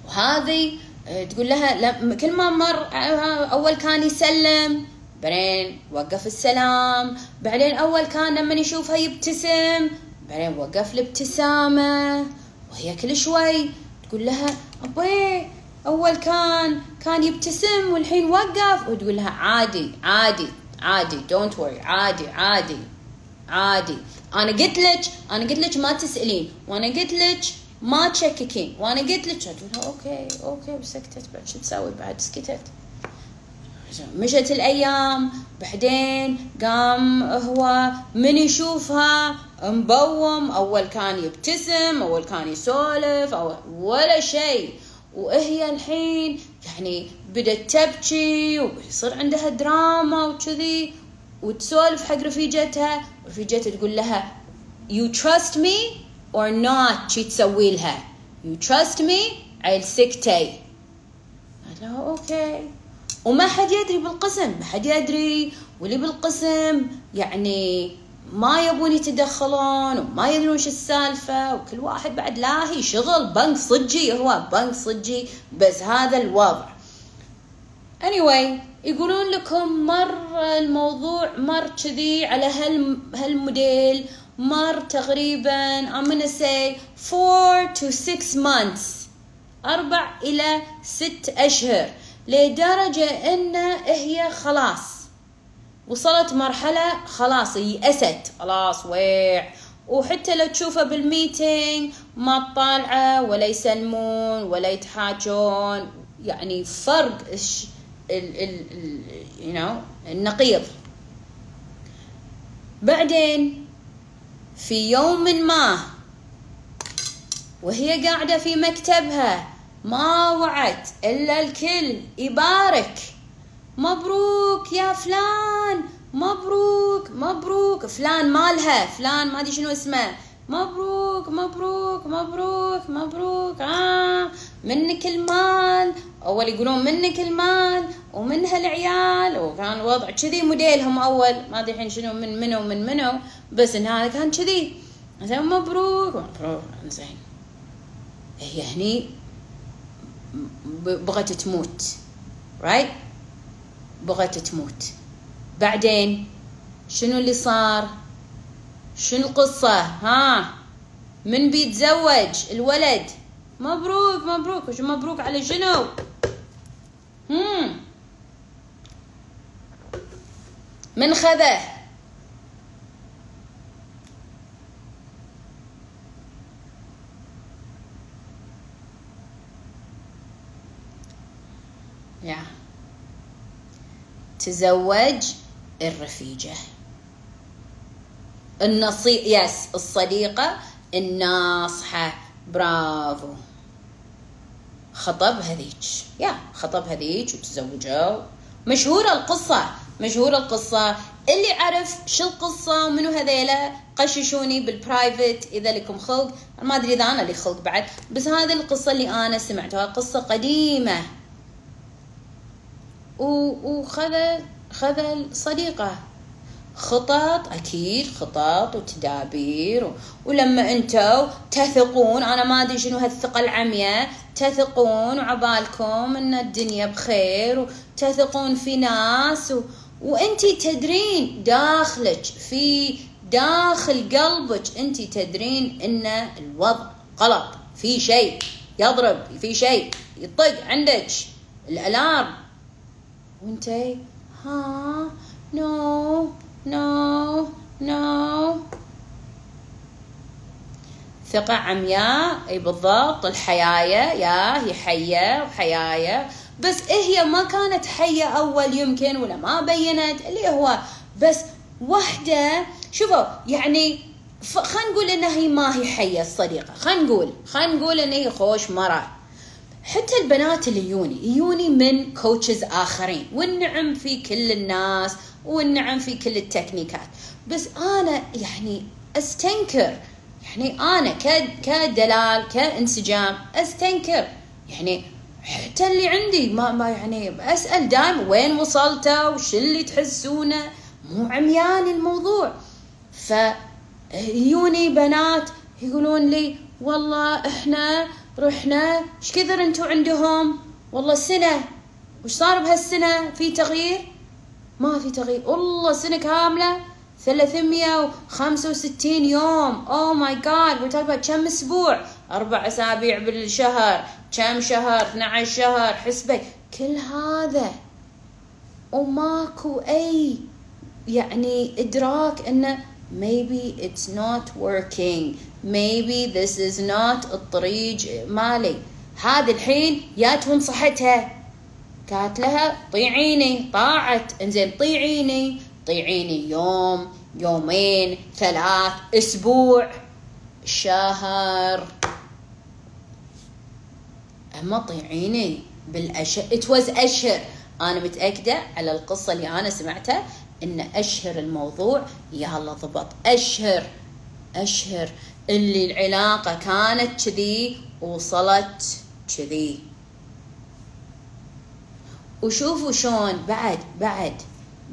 وهذه آه، تقول لها كل ما مر آه، أول كان يسلم بعدين وقف السلام. بعدين أول كان لما يشوفها يبتسم. بعدين وقف الابتسامة. وهي كل شوي تقول لها أبوي أول كان كان يبتسم والحين وقف. وتقول لها عادي عادي عادي don't worry عادي عادي عادي. أنا قلت لك أنا قلت لك ما تسألين. وأنا قلت لك ما تشككين. وأنا قلت لك. تقول okay okay وسكتت. بعد شو تسوي؟ بعد سكتت. مشت الأيام. بعدين قام هو من يشوفها مبوز. أول كان يبتسم أول كان يسولف أو ولا شيء. وهي الحين يعني بدت تبكي ويصير عندها دراما وكذي وتسولف حق رفيجتها. رفيجتها تقول لها you trust me or not? شي تسوي لها. You trust me عيل سكتي قالت لها أوكي وما حد يدري بالقسم ما حد يدري واللي بالقسم. يعني ما يبون يتدخلون وما يدرون شو السالفة وكل واحد بعد لاهي شغل بنك صجي هو بنك صجي بس هذا الوضع. Anyway يقولون لكم مر الموضوع مر كذي على هال هالموديل مر تقريبا I'm gonna say 4 to 6 months أربع إلى ست أشهر. لدرجة إن هي خلاص. وصلت مرحلة خلاص يأست خلاص ويع. وحتى لو تشوفه بالميتينج ما تطالعه ولا يسلمون ولا يتحاجون. يعني فرق ال ال you know النقيض. بعدين في يوم ما وهي قاعدة في مكتبها ما وعت إلا الكل يبارك مبروك يا فلان مبروك مبروك. فلان مالها فلان ما أدري شنو اسمه. مبروك مبروك مبروك مبروك. آه منك المال. أول يقولون منك المال ومنها العيال. وكان وضع كذي موديلهم أول. ما أدري الحين شنو من منو من منو. بس إن هذا كان كذي. زين مبروك مبروك. زين. هي هني بغت تموت. رايت right? بغت تموت. بعدين شنو اللي صار؟ شنو القصة؟ ها؟ من بيتزوج الولد؟ مبروك مبروك. وش مبروك على شنو؟ من خذه yeah. تزوج الرفيجة. النصيـ yes الصديقة الناصحة. برافو. خطب هذيك يا خطب هذيك وتزوجوا. مشهورة القصة مشهورة القصة. اللي عرف شو القصة ومنو هذيلا؟ قششوني بال private إذا لكم خلق. ما أدري إذا أنا لي خلق بعد بس هذه القصة اللي أنا سمعتها قصة قديمة. وخذ خذ الصديقة. خطط أكيد خطط وتدابير ولما أنتوا تثقون أنا ما أدري شنو هالثقة العمياء تثقون وعبالكم أن الدنيا بخير وتثقون في ناس و... وأنتي تدرين داخلك في داخل قلبك أنتي تدرين أن الوضع غلط في شيء يضرب في شيء يطق عندك ال alarm. وانتي ها no no no ثقة عمياء إي بالضبط. الحياية يا هي حية وحياية. بس إيه هي ما كانت حية أول يمكن ولا ما بينت؟ اللي هو بس وحدة. شوفوا يعني خلينا نقول إنها هي ما هي حية الصديقة. خلينا نقول خلينا نقول إن هي خوش مرة. حتى البنات اللي يوني يوني من coaches آخرين. والنعم في كل الناس والنعم في كل التكنيكات. بس أنا يعني أستنكر يعني أنا كدلال كإنسجام أستنكر. يعني حتى اللي عندي ما, ما يعني أسأل دائما وين وصلتوا وش اللي تحسونه؟ مو عميان الموضوع. ف يوني بنات يقولون لي والله إحنا رحنا إيش كثر أنتم عندهم؟ والله سنة. وش صار بهالسنة؟ في تغيير؟ ما في تغيير. والله سنة كاملة. 365 يوم. oh my God وي كم أسبوع؟ أربع أسابيع بالشهر. كم شهر؟ 12 شهر. حسبي. كل هذا. وماكو أي يعني إدراك إنه maybe it's not working. Maybe this is not الطريق مالي. هذه الحين يا تنصحتها قالت لها طيعيني. طاعت. إنزين طيعيني. طيعيني يوم يومين ثلاث أسبوع شهر. أما طيعيني بالاشهر ات واز أشهر. أنا متأكدة على القصة اللي أنا سمعتها إن أشهر الموضوع يلا ضبط. أشهر أشهر. اللي العلاقة كانت كذي وصلت كذي. وشوفوا شلون بعد بعد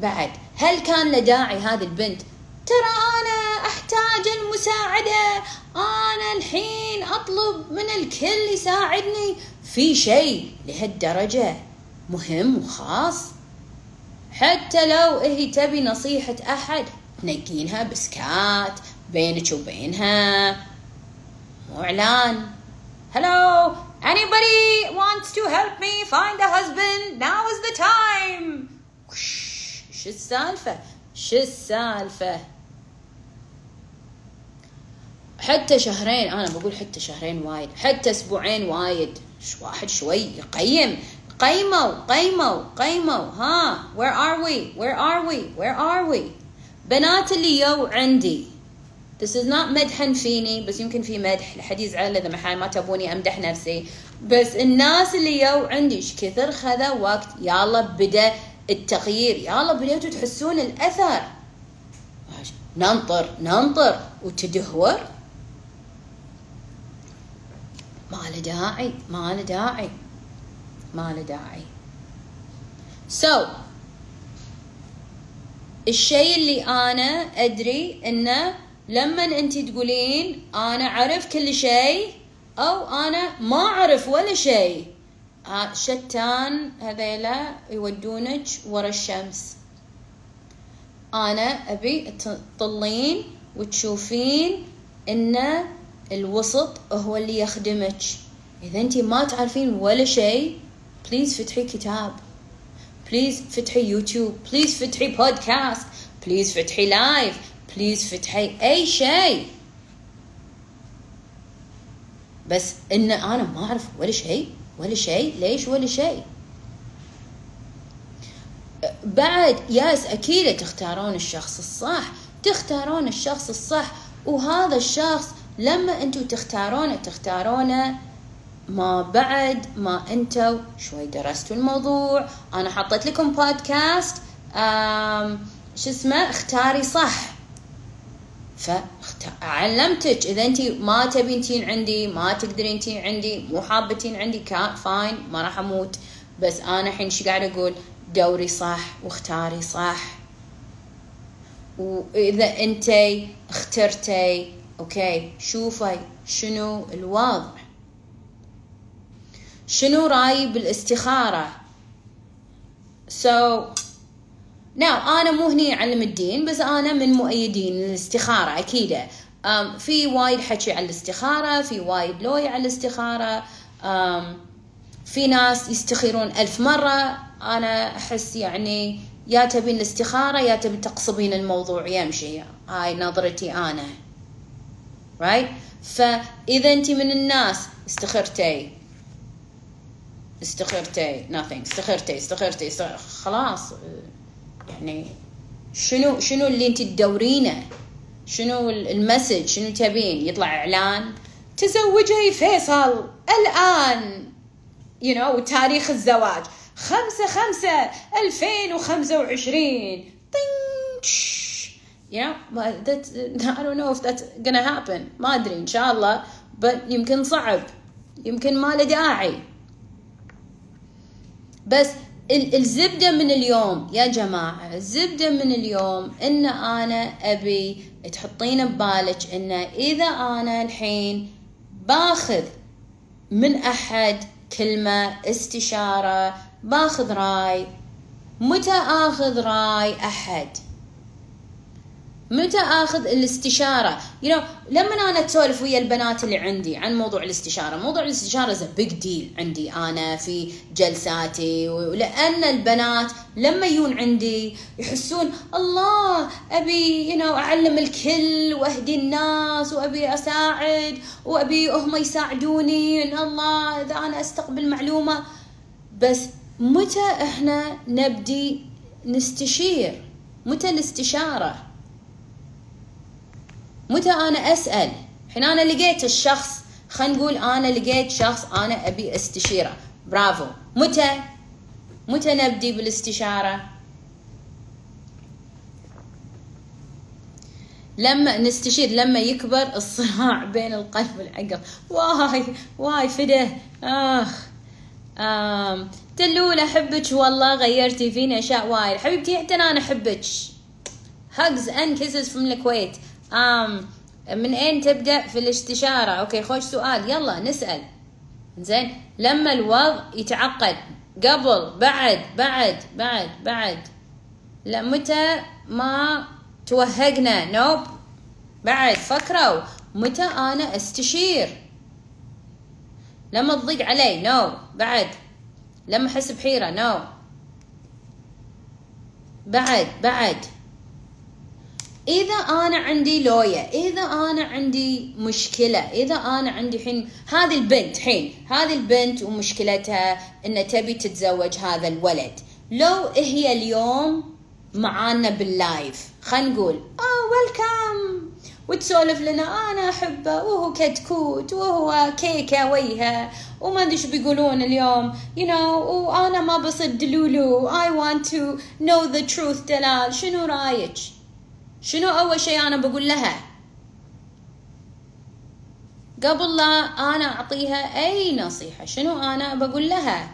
بعد. هل كان له داعي هذه البنت؟ ترى أنا أحتاج المساعدة. أنا الحين أطلب من الكل يساعدني. في شيء لهالدرجة مهم وخاص؟ حتى لو هي تبي نصيحة أحد تنقينها بسكات بينك وبينها. مو إعلان Hello anybody wants to help me find a husband? Now is the time. شو السالفة؟ شو السالفة؟ حتى شهرين أنا بقول حتى شهرين وايد حتى أسبوعين وايد. واحد شوي يقيم؟ قيموا قيموا قيموا ها where are we? Where are we? Where are we? بنات اللي يو عندي. This is not مدحا فيني بس يمكن في مدح. لحد يزعل إذا ما ما تبوني أمدح نفسي. بس الناس اللي يو عندي إيش كثر خذا وقت؟ يلا بدأ التغيير. يلا بديتوا تحسون الأثر. ننطر ننطر. وتدهور. ما له داعي ما له داعي. ما له داعي. So الشيء اللي أنا أدري إنه لما أنت تقولين أنا أعرف كل شيء أو أنا ما أعرف ولا شيء شتان هذيلا يودونك ورا الشمس. أنا أبي تطلين وتشوفين إن الوسط هو اللي يخدمك. إذا أنت ما تعرفين ولا شيء please فتحي كتاب please فتحي يوتيوب please فتحي بودكاست please فتحي live please فتحي اي شيء بس ان أنا ما اعرف ولا شيء ولا شيء ليش ولا شيء بعد ياس أكيد تختارون الشخص الصح تختارون الشخص الصح وهذا الشخص لما أنتم تختارونه تختارونه ما بعد ما أنتم شوي درستوا الموضوع. أنا حطيت لكم بودكاست شو اسمه؟ اختاري صح. فعلمتك إذا انت ما تبين تين عندي ما تقدرين تين عندي مو حابة تين عندي كان فاين ما راح أموت. بس أنا الحين شو قاعد أقول دوري صح واختاري صح. وإذا انت اخترتي okay شوفي شنو الوضع. شنو رايي بالاستخارة؟ So نعم أنا مو هني أعلم الدين بس أنا من مؤيدين الاستخارة أكيد. في وايد حكي على الاستخارة في وايد لغوي على الاستخارة. في ناس يستخيرون ألف مرة. أنا أحس يعني يا تبين الاستخارة يا تبي تقصبين الموضوع يمشي. هاي نظرتي أنا. Right فإذا أنت من الناس استخرتي. استخرتي nothing. استخرتي استخرتي, خلاص. يعني شنو شنو اللي انت تدورينه؟ شنو المسج؟ شنو تبين؟ يطلع إعلان. تزوجي فيصل الآن. You know تاريخ الزواج. خمسة خمسة ألفين وخمسة وعشرين. you know that I don't know if that's gonna happen. ما أدري إن شاء الله. But يمكن صعب. يمكن ما له داعي. بس الزبدة من اليوم يا جماعة الزبدة من اليوم إن أنا أبي تحطين ببالك ان إذا أنا الحين باخذ من أحد كلمة استشارة باخذ رأي متى آخذ رأي أحد؟ متى آخذ الاستشارة؟ You know لما أنا اسولف ويا البنات اللي عندي عن موضوع الاستشارة. موضوع الاستشارة is big deal عندي أنا في جلساتي. ولأن البنات لما يجون عندي يحسون الله أبي you know أعلم الكل وأهدي الناس وأبي أساعد وأبي هم يساعدوني إن الله إذا أنا أستقبل معلومة. بس متى إحنا نبدي نستشير؟ متى الاستشارة؟ متى أنا أسأل؟ حين أنا لقيت الشخص خلينا نقول أنا لقيت شخص أنا أبي استشيره. برافو. متى؟ متى نبدي بالاستشارة؟ لما نستشير لما يكبر الصراع بين القلب والعقل. واي واي فده آخ. آم. دلول أحبك. والله غيرتي فيني. أشياء وايد. حبيبتي حتى أنا أحبك. Hugs and kisses from الكويت um, من أين تبدأ في الاستشاره okay خوش سؤال. يلا نسأل. زين لما الوضع يتعقد قبل بعد بعد بعد بعد لا متى ما توهقنا؟ نوب. بعد فكروا متى أنا أستشير؟ لما تضيق علي؟ نو بعد. لما أحس بحيرة؟ نو بعد بعد. إذا أنا عندي لوية إذا أنا عندي مشكلة إذا أنا عندي حين هذه البنت حين هذه البنت ومشكلتها إن تبي تتزوج هذا الولد. لو هي اليوم معانا باللايف خلينا نقول آه ويلكم وتسولف لنا أنا أحبه وهو كتكوت وهو كيكة ويها. وما أدري إيش بيقولون اليوم you know وأنا ما بصد لولو I want to know the truth دلال شنو رأيك؟ شنو أول شيء أنا بقول لها؟ قبل لا أنا أعطيها أي نصيحة شنو أنا بقول لها؟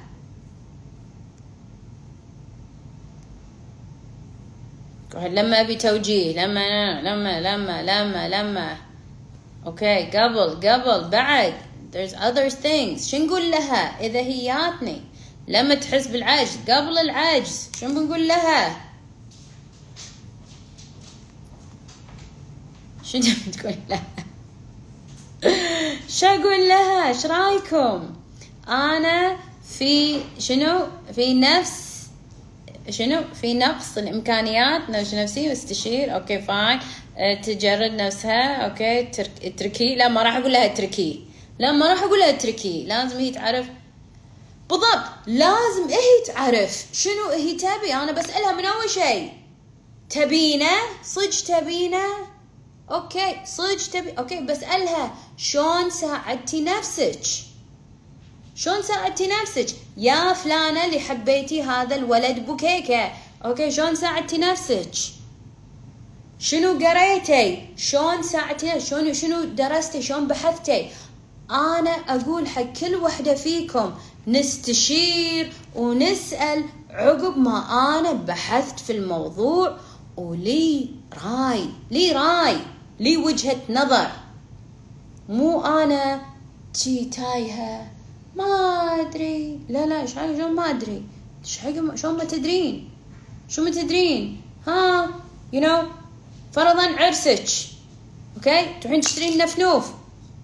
لما أبي توجيه لما لما لما لما لما. أوكي قبل قبل بعد. There's other things. شو نقول لها إذا هي جاتني لما تحس بالعجز قبل العجز شو بنقول لها؟ شو تقول لها؟ شو أقول لها؟ إيش رأيكم؟ أنا في شنو؟ في نفس شنو؟ في نقص الإمكانيات نفس نفسي واستشير. okay fine. أه، تجرد نفسها. okay اتركي لا ما راح أقول لها اتركي لا ما راح أقول لها اتركي لازم هي تعرف. بالضبط. لازم هي تعرف شنو هي تبي. أنا بسألها من أول شيء. تبينه؟ صج تبينه؟ okay صج تبي okay بسالها شلون ساعدتي نفسك؟ شلون ساعدتي نفسك؟ يا فلانة اللي حبيتي هذا الولد بوكيكة. okay شلون ساعدتي نفسك؟ شنو قريتي؟ شلون ساعدتي؟ شلون شنو درستي؟ شلون بحثتي؟ أنا أقول حق كل وحدة فيكم نستشير ونسأل عقب ما أنا بحثت في الموضوع ولي راي لي راي. لي وجهه نظر. مو أنا تي تايهه ما أدري. لا لا إيش حاجة ما حاجة شلون ما تدرين؟ شو ما تدرين؟ ها you you know فرضا عرسك. okay؟ تروحين تشترين نفنوف.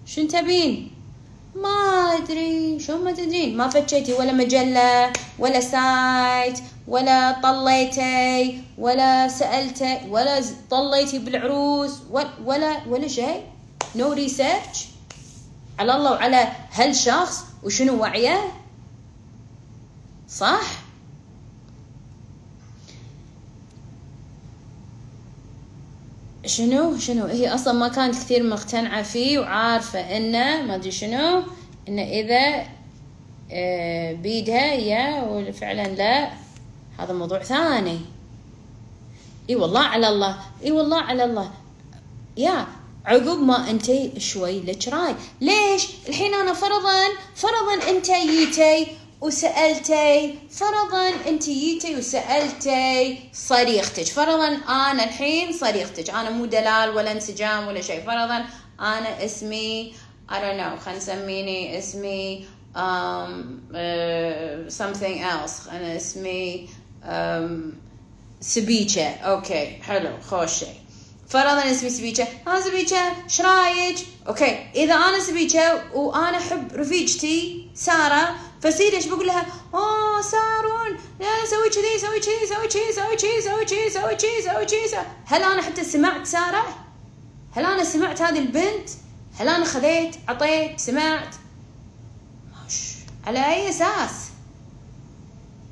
شو تبين؟ ما أدري. شو ما تدرين؟ ما فتشيتي ولا مجلة ولا site ولا طليتي ولا سألتي ولا طليتي بالعروس ولا ولا, ولا شيء. no no research على الله وعلى هالشخص وشنو وعيه. صح؟ شنو شنو؟ هي أصلا ما كانت كثير مقتنعة فيه وعارفة إنه ما أدري شنو إنه إذا آه، بيدها يا وفعلا لا. هذا موضوع ثاني. إي والله على الله إي والله على الله. يا عقب ما أنت شوي لك راي. ليش؟ الحين أنا فرضا فرضا أنت جيتي وسألتي فرضا أنت جيتي وسألتي صريختك فرضا أنا الحين صريختك أنا مو دلال ولا انسجام ولا شيء. فرضا أنا اسمي I don't know خلينا نسميني اسمي um, uh, something else. أنا اسمي سبيكة okay حلو خوش شيء فرضا اسمي سبيكة ها سبيكة إيش رايك okay اذا أنا سبيكة وأنا احب رفيجتي ساره فسيدي إيش بقول لها اوه سارون لا سوي كذي سوي كذي سوي كذي سوي كذي سوي كذي سوي كذي سوي كذي هل أنا حتى سمعت ساره هل أنا سمعت هذه البنت؟ هل أنا خذيت عطيت سمعت؟ على اي أساس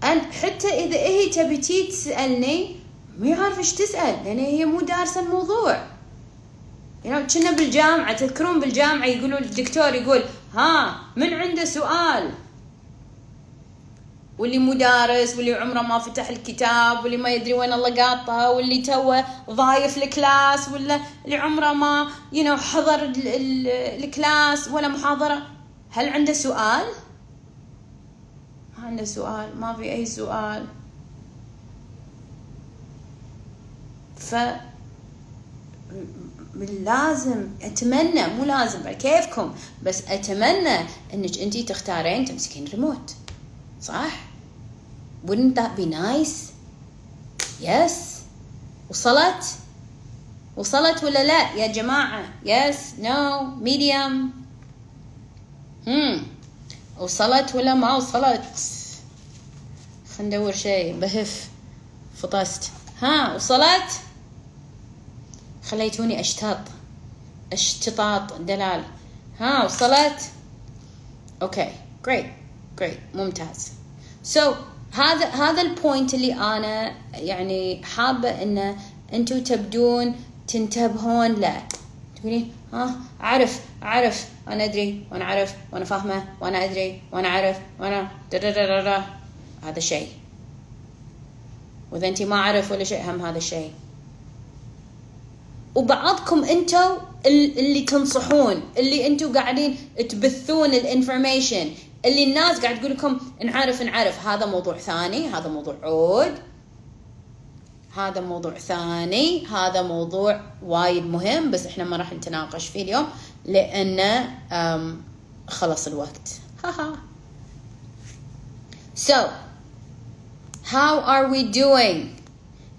أن حتى إذا هي تبي تسألني ما عارفه إيش تسأل لأن هي مو دارسة الموضوع. يعني كنا بالجامعة تذكرون بالجامعة يقولون الدكتور يقول ها من عنده سؤال؟ واللي مو دارس واللي عمره ما فتح الكتاب واللي ما يدري وين الله قاطه واللي توه ضايف ال class ولا اللي عمره ما يو حضر ال class ولا محاضرة. هل عنده سؤال؟ عنده سؤال ما في أي سؤال. ف لازم أتمنى مو لازم كيفكم؟ بس أتمنى إنك انتي تختارين تمسكين ريموت صح؟ Wouldn't that be nice? Yes. وصلت؟ وصلت ولا لا يا جماعة؟ Yes. No. Medium. هم وصلت ولا ما وصلت؟ خلينا ندور شيء. بهف. فطست. ها وصلت؟ خليتوني أشتاط. أشتطاط. دلال. ها وصلت؟ okay. great great ممتاز. so so, هذا هذا ال point اللي أنا يعني حابة إن أنتم تبدون تنتبهون له. تقولين ها اعرف اعرف أنا أدري وأنا اعرف وأنا فاهمة وأنا أدري وأنا اعرف وأنا هذا شيء وإذا انت ما اعرف ولا شيء هم هذا الشيء. وبعضكم أنتم اللي تنصحون اللي أنتم قاعدين تبثون الإنفورميشن اللي الناس قاعد تقول لكم نعرف نعرف هذا موضوع ثاني هذا موضوع عود. هذا موضوع ثاني هذا موضوع وايد مهم بس إحنا ما راح نتناقش فيه اليوم لأن خلص الوقت. so how are we doing?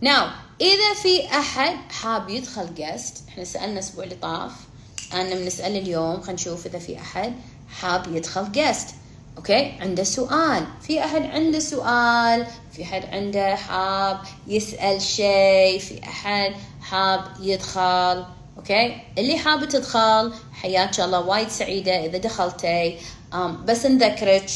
Now إذا في أحد حاب يدخل guest إحنا سألنا الأسبوع اللي طاف أنا بنسال اليوم خلينا نشوف إذا في أحد حاب يدخل guest. okay عنده سؤال. في أحد عنده سؤال؟ في أحد عنده حاب يسأل شيء؟ في أحد حاب يدخل؟ okay اللي حابه تدخل حياك الله وايد سعيدة إذا دخلتي. بس نذكرك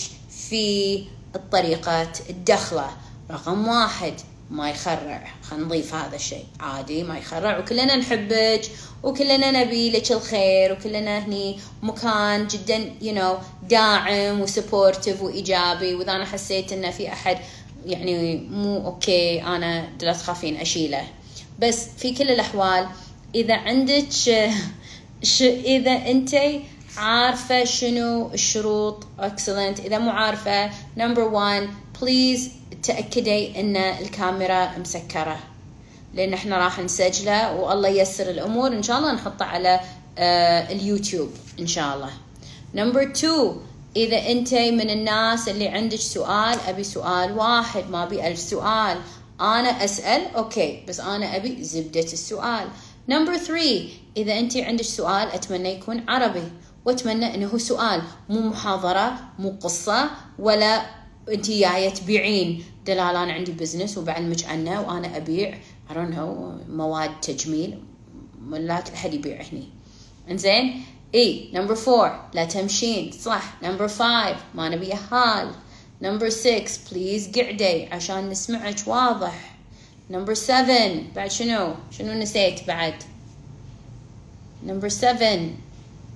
في الطريقة الدخلة رقم واحد. ما يخرع خلينا نضيف هذا الشيء. عادي ما يخرع. وكلنا نحبك وكلنا نبي لك الخير وكلنا هني مكان جدا you know داعم و supportive وإيجابي. وإذا أنا حسيت إنه في أحد يعني مو okay أنا لا تخافين أشيله. بس في كل الأحوال إذا عندك ش إذا أنت عارفة شنو الشروط excellent إذا مو عارفة number 1 please تأكدي إن الكاميرا مسكرة. لأن إحنا راح نسجله والله ييسر الأمور. إن شاء الله نحطه على آه اليوتيوب إن شاء الله. number 2 إذا أنت من الناس اللي عندك سؤال أبي سؤال واحد ما أبي ألف سؤال. أنا أسأل okay بس أنا أبي زبدة السؤال. number 3 إذا أنت عندك سؤال أتمنى يكون عربي. وأتمنى إنه سؤال مو محاضرة مو قصة ولا انت جاية تبيعين. دلال أنا عندي business وبعلمك عنه وأنا أبيع. I don't know مواد تجميل. لا أحد يبيع هني. إنزين؟ اي number four لا تمشين. صح. number five ما نبي هال number 6 please قعدي عشان نسمعك واضح. number 7 بعد شنو؟ شنو نسيت بعد؟ number 7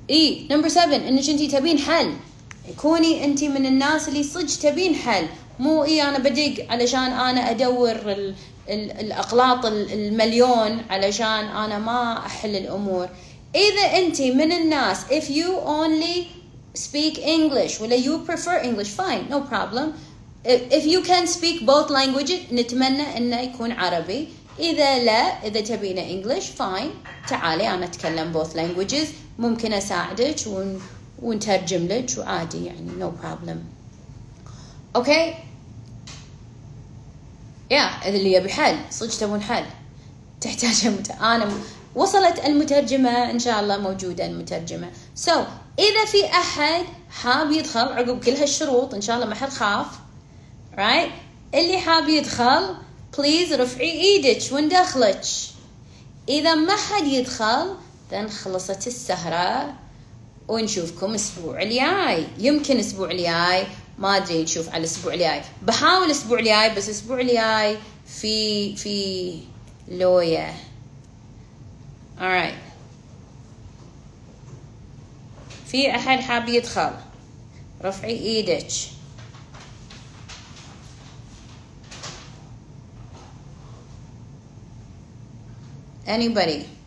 اي number 7 إنك انت تبين حل. كوني انت من الناس اللي صدق تبين حل مو إي أنا بدق علشان أنا أدور ال ال الأغلاط المليون علشان أنا ما أحل الأمور. إذا انت من الناس if you only speak English ولا you prefer English fine no problem. If you can speak both languages نتمنى إنه يكون عربي. إذا لا إذا تبينا English fine. تعالي أنا أتكلم both languages. ممكن أساعدك ون... ونترجم لك وعادي يعني no problem okay يا اللي يبي حل صدق تبون حل تحتاج مت... أنا وصلت المترجمة إن شاء الله موجودة المترجمة. so so, إذا في أحد حاب يدخل عقب كل هالشروط إن شاء الله ما حد خاف. Right اللي حاب يدخل بليز رفعي إيدك وندخلك. إذا ما حد يدخل ذن خلصت السهرة. ونشوفكم الأسبوع الجاي. يمكن الأسبوع الجاي ما أدري نشوف على الأسبوع الجاي. بحاول الأسبوع الجاي بس الأسبوع الجاي في في لويا alright في أحد حاب يدخل؟ رفعي إيدك. Anybody?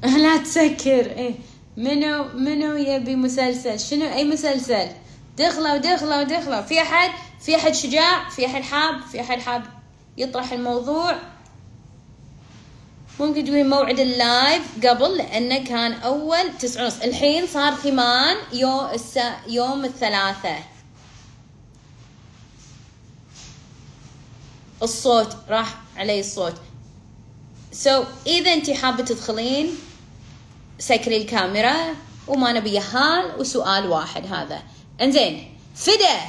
لا تسكر. إيه. منو منو يبي مسلسل؟ شنو؟ أي مسلسل؟ دخلوا دخلوا دخلوا في أحد؟ في أحد شجاع؟ في أحد حاب؟ في أحد حاب يطرح الموضوع؟ ممكن تقولي موعد ال live قبل؟ لأنه كان أول تسعة. ونص الحين صار ثمان يوم السا يوم الثلاثاء الصوت راح علي الصوت. so so, إذا انت حابة تدخلين سكري الكاميرا وما نبي هال وسؤال واحد هذا. انزين فدا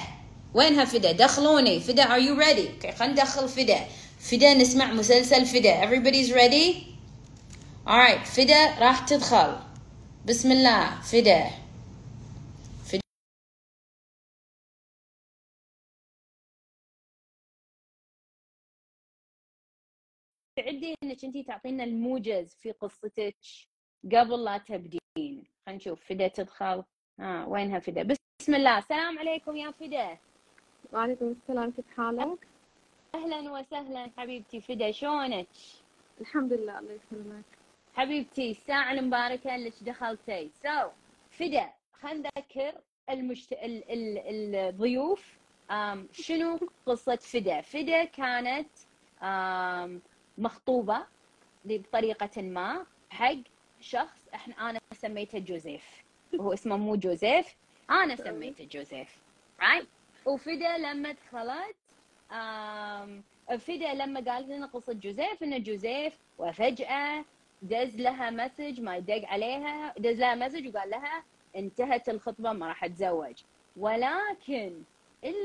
وينها فدا دخلوني. فدا are you ready أوكي خلينا ندخل فدا فدا نسمع مسلسل فدا everybody's ready alright فدا راح تدخل. بسم الله فدا تعدي إنك انت تعطينا الموجز في قصتك. قبل لا تبدين. خلينا نشوف. فدا تدخل. ها وينها فدا بسم الله. السلام عليكم يا فدا وعليكم السلام. كيف حالك؟ أهلا وسهلا حبيبتي. فدا شلونك؟ الحمد لله الله يسلمك. حبيبتي الساعة المباركة اللي دخلتي. سو so, فدا خلينا نذكر المشت... ال... ال... الضيوف. um, شنو قصة فدا؟ فدا كانت um, مخطوبة بطريقة ما حق شخص إحنا أنا سميته جوزيف. وهو اسمه مو جوزيف أنا سميته جوزيف right وفدا لما دخلت فدا لما قالت لنا قصة جوزيف إنه جوزيف وفجأة دز لها message ما يدق عليها دز لها message وقال لها انتهت الخطبة ما راح أتزوج. ولكن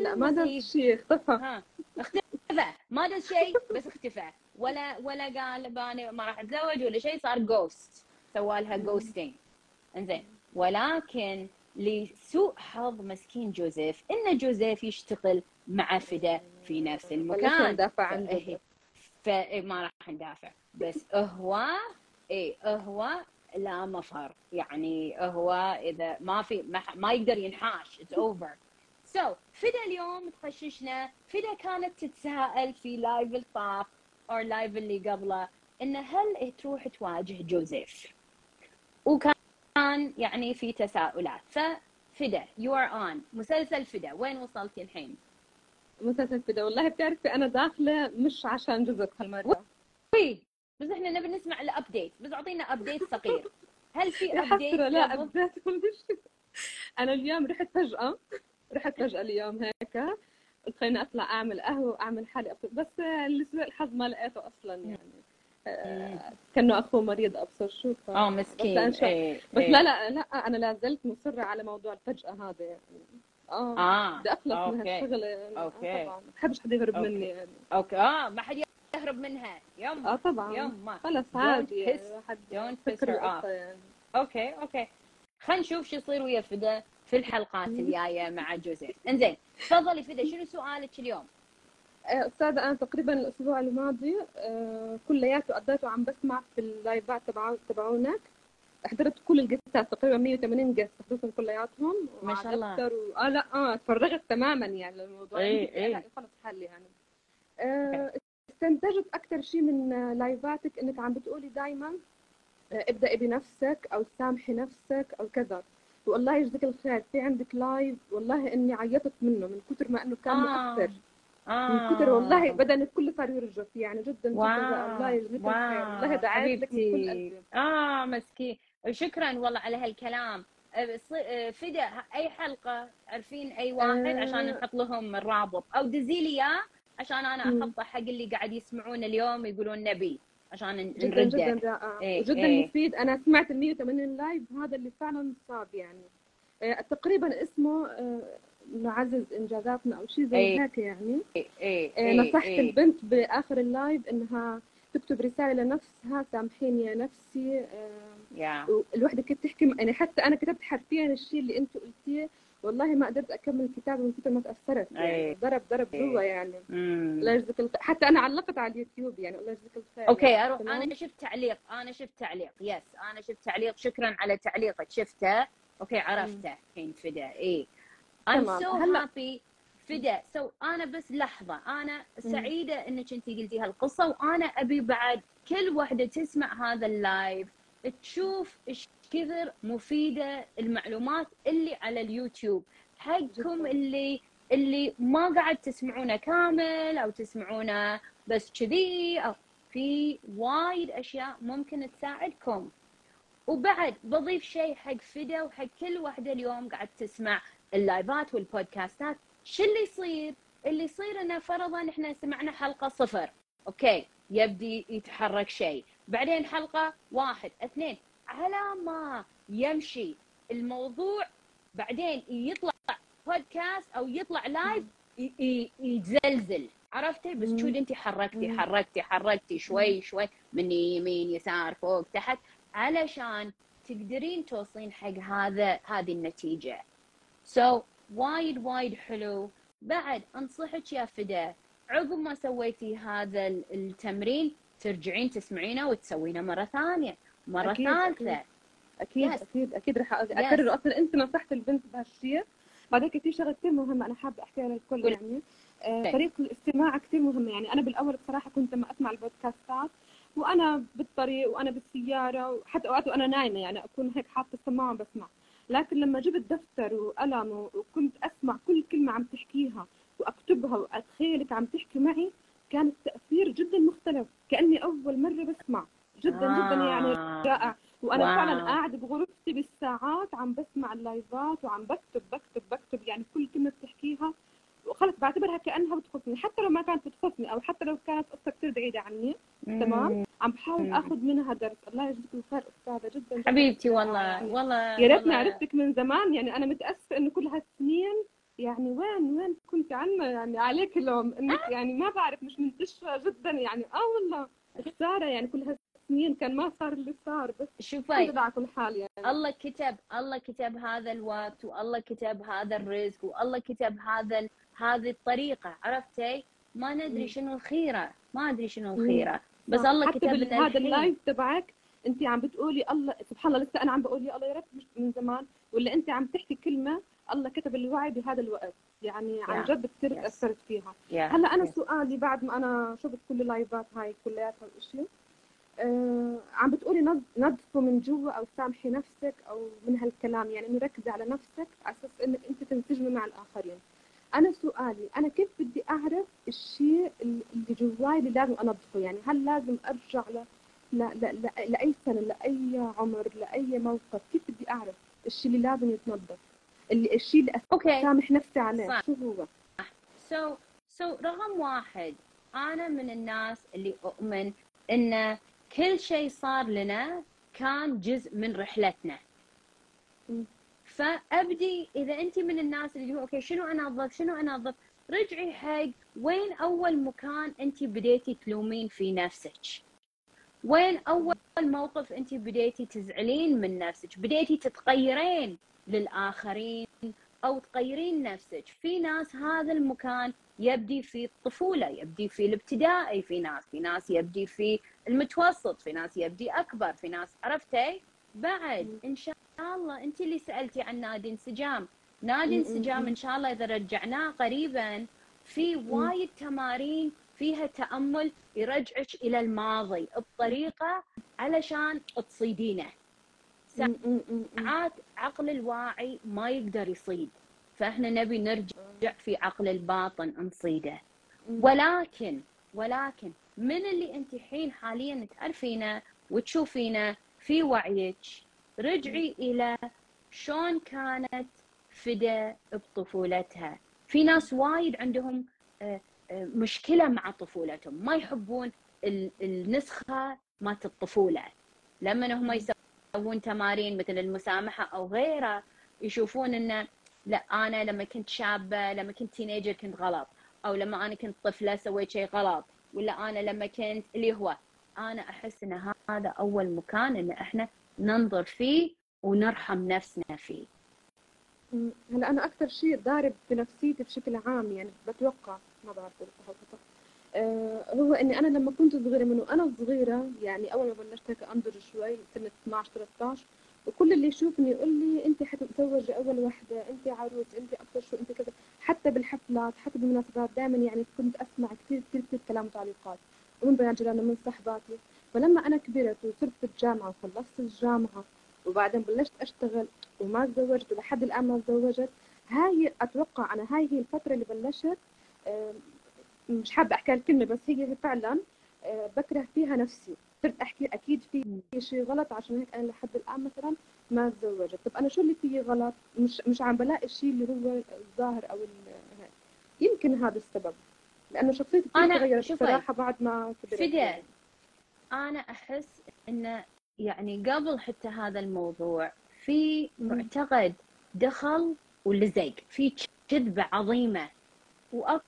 لا ما دز شيء. اختفى ها اختفى. ما دز شيء بس اختفى. ولا ولا قال باني ما راح أتزوج ولا شيء صار ghost سوى لها ghosting انزين. ولكن لسوء حظ مسكين جوزيف إن جوزيف يشتغل مع فدا في نفس المكان. ندافع عن جوزيف؟ فما راح ندافع بس هو اي هو لا مفر. يعني هو إذا ما في ما, ما يقدر ينحاش. it's over so فدا اليوم تخششنا. فدا كانت تتساءل في live ألطاف أو live اللي قبله انه هل تروح تواجه جوزيف؟ وكان يعني في تساؤلات. ففدا you are on مسلسل فدا وين وصلتي الحين؟ مسلسل فدا والله بتعرفي أنا داخلة مش عشان جزء هالمره وي! بس إحنا نبي نسمع ال update بس أعطينا update صغير. هل في update لا update أنا اليوم رحت فجأة. رحت فجأة اليوم هيك. قلت خليني أطلع أعمل قهوة وأعمل حالي. بس لسوء الحظ ما لقيته أصلا يعني. كأنه أخوه مريض أبصر شو ف... آه مسكين. بس, إيه بس. لا لا لا أنا لا زلت مصرة على موضوع الفجأة هذا يعني. آه آه بدي أخلص okay. من هالشغله يعني okay. آه طبعا. ما بحبش حدا يهرب okay. مني يعني. okay. آه ما حد يهرب منها. يوم آه طبعا. يوم خلص عادي يعني واحد done peace يعني. okay okay. خلينا نشوف شو يصير ويا فدا في الحلقات الجاية مع جوزيف. إنزين تفضلي فدا شنو سؤالك اليوم؟ أستاذة أنا تقريبا الأسبوع الماضي كلياته قضيته عم بسمع في اللايفات تبع تبعونك. حضرت كل القصات تقريبا 180 قصه حضرتهم كلياتهم. ما شاء الله. و... آه لا آه تفرغت تماما يعني للموضوع. اي اي خلص حالي يعني. آه استنتجت أكثر شيء من لايفاتك إنك عم بتقولي دائما ابدأي بنفسك أو سامحي نفسك أو كذا. والله يجزيك الخير في عندك live والله إني عيطت منه من كثر ما إنه كان آه. مؤثر. آه. من كثر والله بدني كله صار يرجف يعني جدا wow. جدا. الله يجزيك الخير والله دعيت لك من كل قلبي. آه مسكين. شكرا والله على هالكلام. فدا أي حلقة؟ عارفين أي واحد؟ آه. عشان نحط لهم الرابط. أو دزي لي اياه عشان أنا احطه حق اللي قاعد يسمعون اليوم يقولون نبي. عشان جدا نرده. جدا رائع. إيه، وجدا إيه. مفيد. أنا سمعت ال 180 live هذا اللي فعلا صاب يعني. آه، تقريبا اسمه نعزز إنجازاتنا أو شيء زي إيه. هيك يعني إيه إيه آه، إيه نصحت إيه. البنت بآخر ال live إنها تكتب رسالة لنفسها سامحيني يا نفسي آه، يا الوحده كانت تحكي يعني حتى أنا كتبت حرفيا الشيء اللي انت قلتيه والله ما قدرت أكمل الكتاب من كثر ما تأثرت يعني أي. ضرب ضرب أي. جوا يعني. الله يجزيك الخير حتى أنا علقت على اليوتيوب يعني الله يجزيك الخير okay يعني. أروح تمام؟ أنا شفت تعليق أنا شفت تعليق yes أنا شفت تعليق شكرا على تعليقك شفته okay عرفته الحين فدا إيه I'm so happy. فدا so أنا بس لحظة. أنا سعيدة إنك أنت قلتي هالقصة وأنا أبي بعد كل وحدة تسمع هذا ال live تشوف إيش كثر مفيدة المعلومات اللي على اليوتيوب. حقكم. اللي اللي ما قاعد تسمعونه كامل أو تسمعونه بس كذي أو في وايد أشياء ممكن تساعدكم. وبعد بضيف شيء حق فدا وحق كل واحدة اليوم قاعد تسمع. اللايفات والبودكاستات شو اللي يصير؟ اللي يصير إنه فرضا إحنا سمعنا حلقة صفر. okay يبدي يتحرك شيء. بعدين حلقة واحد اثنين. على ما يمشي الموضوع بعدين يطلع بودكاست أو يطلع live يتزلزل. عرفتي؟ بس شو أنت حركتي حركتي حركتي شوي شوي. من يمين يسار فوق تحت. علشان تقدرين توصلين حق هذا هذه النتيجة. so so, وايد وايد حلو. بعد أنصحك يا فدا عقب ما سويتي هذا التمرين ترجعين تسمعينه وتسوينه مرة ثانية. مرة أكيد ثالثة. أكيد. yes. أكيد أكيد رح اكرر yes. أصلا أنت نصحت البنت بهالشيء. بعدين في شغلة كثير مهمة أنا حابة أحكيها للكل يعني. آه طريقة الاستماع كثير مهمة يعني. أنا بالأول بصراحة كنت لما أسمع البودكاستات وأنا بالطريق وأنا بالسيارة وحتى أوقات وأنا نايمة يعني أكون هيك حاطة السماعة وبسمع. لكن لما جبت دفتر وقلم وكنت أسمع كل كلمة عم تحكيها وأكتبها واتخيلك عم تحكي معي كان التأثير جدا مختلف كأني أول مرة بسمع جدا آه. جدا يعني رائع وأنا واو. فعلا قاعدة بغرفتي بالساعات عم بسمع اللايفات وعم بكتب بكتب بكتب يعني كل كلمة بتحكيها وخلص بعتبرها كأنها بتخصني. حتى لو ما كانت بتخصني أو حتى لو كانت قصة كثير بعيدة عني تمام؟ عم بحاول آخذ منها درس. الله يجزيك الخير أستاذة جدا, جداً. حبيبتي والله يعني والله يا ريتني عرفتك من زمان. يعني أنا متأسفة إنه كل هالسنين يعني وين وين كنت عنا؟ يعني عليك لوم إنك يعني ما بعرف مش منتشرة جدا. يعني آه والله خسارة. يعني كل هالسنين كان ما صار اللي صار بس شوفي على كل حال يعني الله كتب الله كتب هذا الوقت والله كتب هذا الرزق والله كتب هذا هذه الطريقة عرفتي؟ ما ندري شنو الخيرة ما أدري شنو الخيرة بس الله كتب لنا هذا اللايف تبعك انت عم بتقولي الله سبحان الله لسه أنا عم بقول يا الله يا رب مش من زمان ولا انت عم تحكي كلمة الله كتب الوعي بهذا الوقت يعني عن جد كثير تاثرت فيها. هلأ أنا سؤالي بعد ما أنا شفت كل اللايفات هاي كلياتها الاشياء آه عم بتقولي نظفوا من جوا أو سامحي نفسك أو من هالكلام يعني إنه ركزي على نفسك على أساس إنك أنت تنسجمي مع الآخرين. أنا سؤالي أنا كيف بدي أعرف الشيء اللي جواي اللي لازم أنظفه؟ يعني هل لازم أرجع ل... ل... ل... لأي سنة لأي عمر لأي موقف؟ كيف بدي أعرف الشيء اللي لازم يتنظف؟ اللي الشيء اللي اسامح نفسي عليه. صح. شو هو؟ so, so, رقم واحد أنا من الناس اللي أؤمن ان كل شيء صار لنا كان جزء من رحلتنا. فأبدي إذا انت من الناس اللي okay شنو أنظف؟ شنو أنظف؟ رجعي حق وين أول مكان انت بديتي تلومين في نفسك؟ وين أول موقف انت بديتي تزعلين من نفسك؟ بديتي تتغيرين للآخرين أو تغيرين نفسك. في ناس هذا المكان يبدي في الطفولة يبدي في الابتدائي. في ناس في ناس يبدي في المتوسط. في ناس يبدي أكبر. في ناس عرفتي؟ بعد إن شاء الله. انت اللي سألتي عن نادي انسجام. نادي انسجام إن شاء الله إذا رجعناه قريبا في وايد تمارين فيها تأمل يرجعك إلى الماضي بطريقة علشان تصيدينه. ساعات عقل الواعي ما يقدر يصيد فاحنا نبي نرجع في عقل الباطن نصيده. ولكن ولكن من اللي انت الحين حاليا تعرفينه وتشوفينه في وعيك؟ رجعي إلى شلون كانت فدا بطفولتها. في ناس وايد عندهم آه، آه، مشكلة مع طفولتهم. ما يحبون النسخة مالت الطفولة. لما هم يسوون تمارين مثل المسامحة أو غيره يشوفون أنه لا أنا لما كنت شابة لما كنت تينيجر كنت غلط. أو لما أنا كنت طفلة سويت شيء غلط. ولا أنا لما كنت اللي هو أنا أحس أن هذا أول مكان أن إحنا ننظر فيه ونرحم نفسنا فيه. هلا أنا أكثر شيء ضارب بنفسيتي بشكل عام يعني بتوقع ما بعرف هو إني أنا لما كنت صغيرة من وأنا صغيرة يعني أول ما بلشت هيك أنضج شوي سنه 12 13 وكل اللي يشوفني يقول لي انت حتتزوجي أول وحدة انت عروس انت أكثر شو انت كذا. حتى بالحفلات حتى بالمناسبات دائما يعني كنت أسمع كثير كثير كثير كلام وتعليقات ومن بنات جيراننا من صحباتي. فلما أنا كبرت وصرت في الجامعة وخلصت الجامعة وبعدين بلشت أشتغل وما تزوجت ولحد الآن ما تزوجت هاي أتوقع أنا هاي هي الفترة اللي بلشت مش حابة أحكي الكلمة بس هي فعلا آه، بكره فيها نفسي صرت أحكي أكيد في شيء غلط عشان هيك أنا لحد الآن مثلا ما تزوجت طب أنا شو اللي فيه غلط مش مش عم بلاقي الشيء اللي هو الظاهر أو. يمكن هذا السبب لأنه شخصيتي أنا- تغيرت صراحة بعد ما كبرت. أنا أحس انه يعني قبل حتى هذا الموضوع في. معتقد دخل ولزق في كذبة عظيمة واكو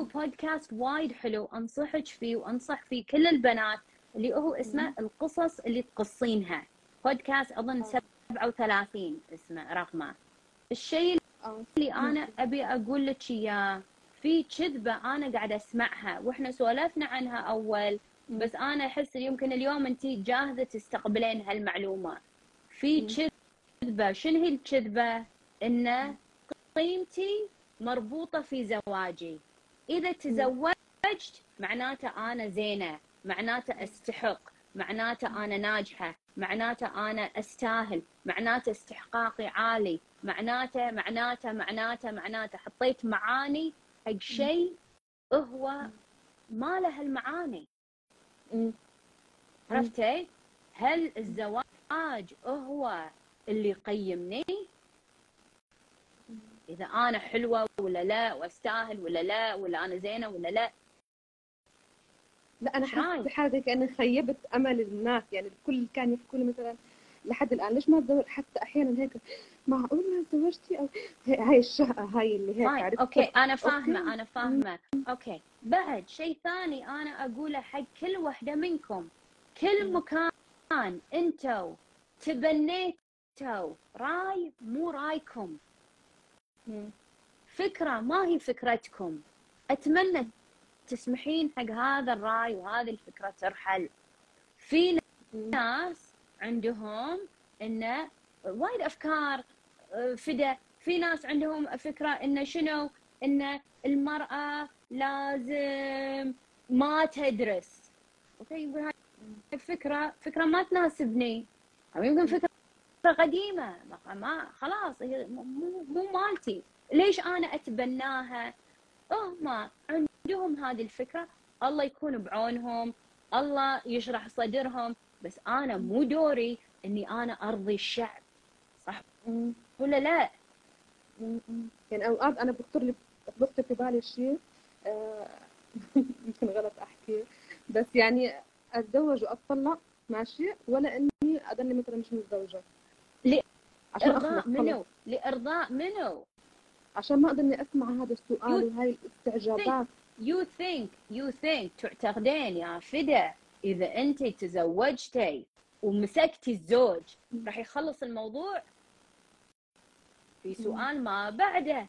بودكاست وايد حلو أنصحك فيه وأنصح فيه كل البنات اللي هو اسمه القصص اللي تقصينها. بودكاست أظن آه. 37 اسمه رقمه. الشيء اللي أنا أبي أقول لك إياه في كذبة أنا قاعدة أسمعها وإحنا سولفنا عنها أول بس أنا أحس يمكن اليوم انت جاهزة تستقبلين هالمعلومة. في. كذبة. شنو هي الكذبة؟ إن قيمتي مربوطة في زواجي. إذا تزوجت معناته أنا زينة معناته أستحق معناته أنا ناجحة معناته أنا أستاهل معناته استحقاقي عالي معناته معناته معناته معناته حطيت معاني حق شيء هو ما له المعاني. عرفتي؟ هل الزواج هو اللي يقيمني؟ إذا أنا حلوة ولا لا وأستاهل ولا لا ولا أنا زينة ولا لا. لا أنا؟ حاسة بحالي كأني خيبت أمل الناس. يعني الكل كان يحكوا لي مثلا لحد الآن ليش ما تزوج؟ حتى أحيانا هيك معقول ما تزوجتي؟ أو هاي الشهقه هاي اللي هيك فاين عرفت okay أنا okay. فاهمة أنا فاهمة. okay بعد شيء ثاني أنا أقوله حق كل وحدة منكم. كل مكان أنتوا تبنيتوا راي مو رايكم. مم. فكرة ما هي فكرتكم. أتمنى تسمحين حق هذا الرأي وهذه الفكرة ترحل. في. ناس عندهم إنه وايد أفكار آه، فدا. في ناس عندهم فكرة إنه شنو؟ إن المرأة لازم ما تدرس. أوكي يقول هاي الفكرة فكرة ما تناسبني. أو يمكن فكرة قديمة ما- خلاص هي مو- مو مالتي. ليش أنا أتبناها؟ هم عندهم هذه الفكرة. الله يكون بعونهم. الله يشرح صدرهم. بس أنا مو دوري إني أنا أرضي الشعب. صح. ولا لا. يعني اوقات أنا بخطر لي بخطر في بالي شيء. آه، يمكن غلط أحكي. بس يعني أتزوج وأتطلق ماشي؟ ولا إني أضلني مثلا مش متزوجة؟ عشان خلص. منو؟ لإرضاء منو؟ عشان ما اضلني أسمع هذا السؤال يو- وهاي الاستعجابات. you think you think. تعتقدين يا فدا إذا أنت تزوجتي ومسكتي الزوج راح يخلص الموضوع؟ في سؤال ما بعده.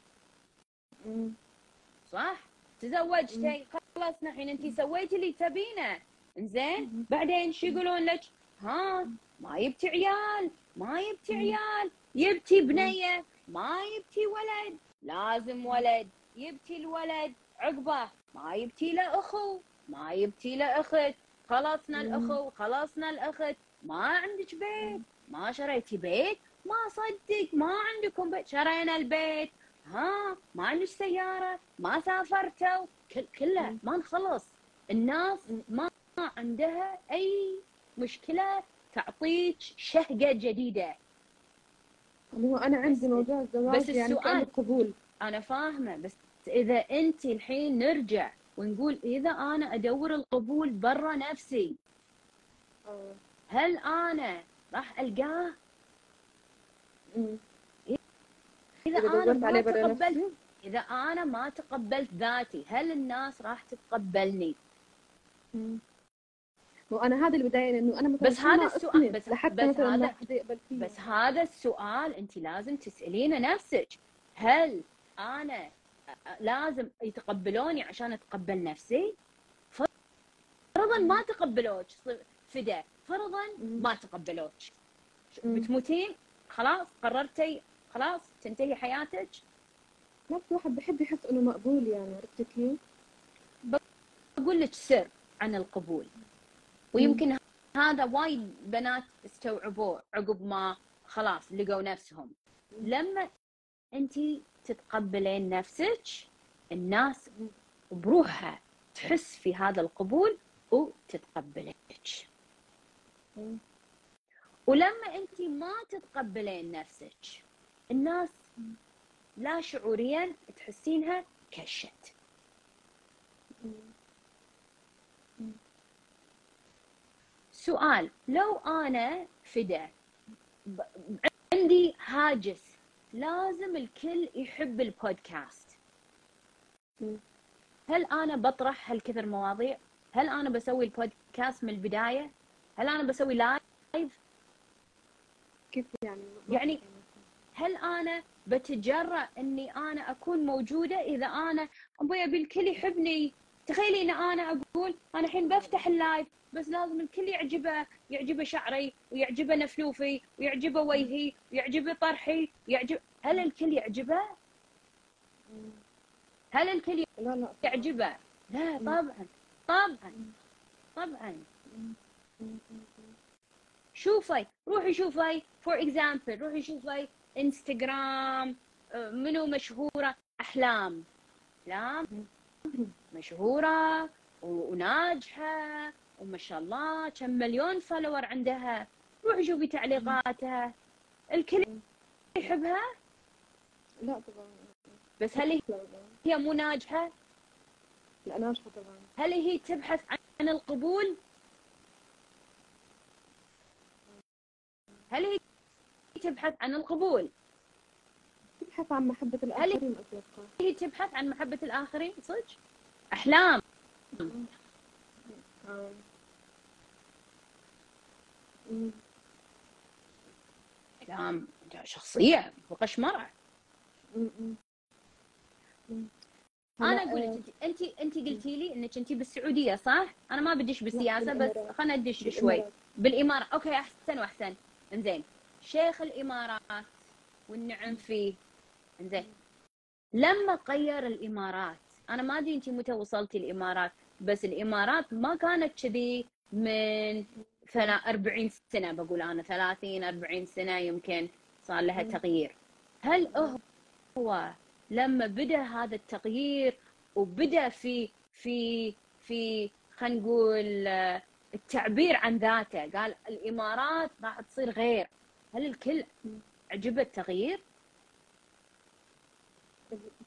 صح؟ تزوجتي خلصنا الحين انت سويتي اللي تبينه. زين بعدين شو يقولون لك؟ ها ما يبتي عيال ما يبتي عيال يبتي بنية ما يبتي ولد لازم ولد يبتي الولد عقبه ما يبتي له اخو ما يبتي له اخت خلصنا الأخو خلصنا الأخت ما عندك بيت ما شريتي بيت ما صدق ما عندكم بيت شرينا البيت ها ما عندك سيارة ما سافرتوا كل كله ما نخلص الناس ما عندها أي مشكلة تعطيك شهقة جديدة هو أنا عندي موضوع الزواج بس يعني السؤال- قبول أنا فاهمة بس إذا أنت الحين نرجع ونقول إذا أنا أدور القبول برا نفسي. هل أنا راح مم. إذا, إذا أنا دورت ما تقبلت إذا أنا ما تقبلت ذاتي هل الناس راح تتقبلني مم. وأنا هذا اللي بضايقني إنه أنا مثلا بس هذا السؤال- بس- لحتى بس مثلا ما هذا- بس هذا السؤال انت لازم تسألينه نفسك. هل أنا لازم يتقبلوني عشان أتقبل نفسي؟ فرضا ما تقبلوك فدا فرضا ما تقبلوك. بتموتين خلاص قررتي خلاص تنتهي حياتك؟ نفس واحد بحب يحس إنه مقبول يعني عرفتي كيف؟ أقول لك سر عن القبول. ويمكن هذا وايد بنات استوعبوه عقب ما خلاص لقوا نفسهم. لما انت تتقبلين نفسك الناس بروحها تحس في هذا القبول وتتقبلك. ولما انت ما تتقبلين نفسك الناس لا شعوريا تحسينها كشت. سؤال لو أنا فدا عندي هاجس لازم الكل يحب البودكاست. هل أنا بطرح هالكثر مواضيع هل أنا بسوي البودكاست من البداية هل أنا بسوي لايف كيف يعني؟ يعني. هل أنا بتجرأ إني أنا أكون موجودة إذا أنا أبوي أبي الكل يحبني تخيلي إن أنا أقول أنا الحين بفتح ال live بس لازم الكل يعجبه يعجبه شعري ويعجبه نفلوفي ويعجبه وجهي ويعجبه طرحي يعجب هل الكل يعجبه. هل الكل يعجبه؟ لا طبعا طبعا طبعا. شوفي روحي شوفي for example روحي شوفي انستغرام آه، منو مشهورة؟ أحلام. أحلام؟ مشهورة وناجحة وما شاء الله كم مليون فولور عندها. روحي شوفي تعليقاتها. الكل يحبها؟ لا طبعا. بس هل هي مو ناجحة؟ لا ناجحة طبعا. هل هي تبحث عن القبول؟ هل هي تبحث عن القبول؟ تبحث عن محبة الآخرين أتوقع هي تبحث عن محبة الآخرين؟ صدق؟ آه. مم. مم. أنا هلا، أقول آه، لك أنت أنت أنت قلتي لي إنك أنت بالسعودية صح؟ أنا ما بدش بالسياسة بس. خلنا ندش شوي. بالإمارات أوكي أحسن وأحسن إنزين شيخ الإمارات والنعم فيه إنزين لما غير الإمارات أنا ما أدري أنت متى وصلتي الإمارات بس الإمارات ما كانت كذي من ثلا 40 سنة بقول أنا 30 40 سنة يمكن صار لها. تغيير هل هو لما بدأ هذا التغيير وبدأ في في في خلينا نقول آه، التعبير عن ذاته قال الإمارات راح تصير غير هل الكل. عجبه التغيير؟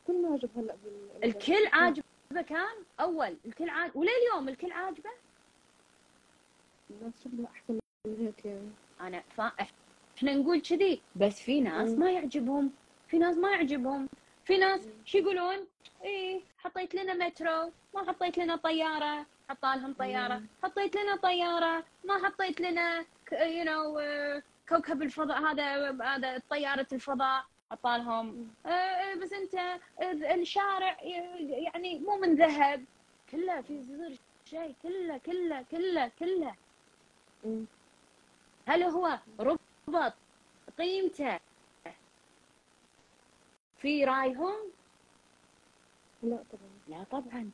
كل ما عجب هلا بال الكل عاجبه كان أول الكل عاجب ولليوم الكل عاجبه؟ الناس شغلها أحسن من هيك يعني. أنا فا... إحنا نقول كذي بس في ناس. ما يعجبهم في ناس ما يعجبهم في ناس شو يقولون؟ إيه حطيت لنا مترو ما حطيت لنا طيارة حطالهم طيارة مم. حطيت لنا طيارة ما حطيت لنا يو نو كوكب الفضاء هذا هذا طيارة الفضاء. حطالهم آه، بس أنت آه، الشارع يعني مو من ذهب. كله في يصير شيء كله كله كله كله. هل هو ربط قيمته في رأيهم؟ لا طبعا. لا طبعا.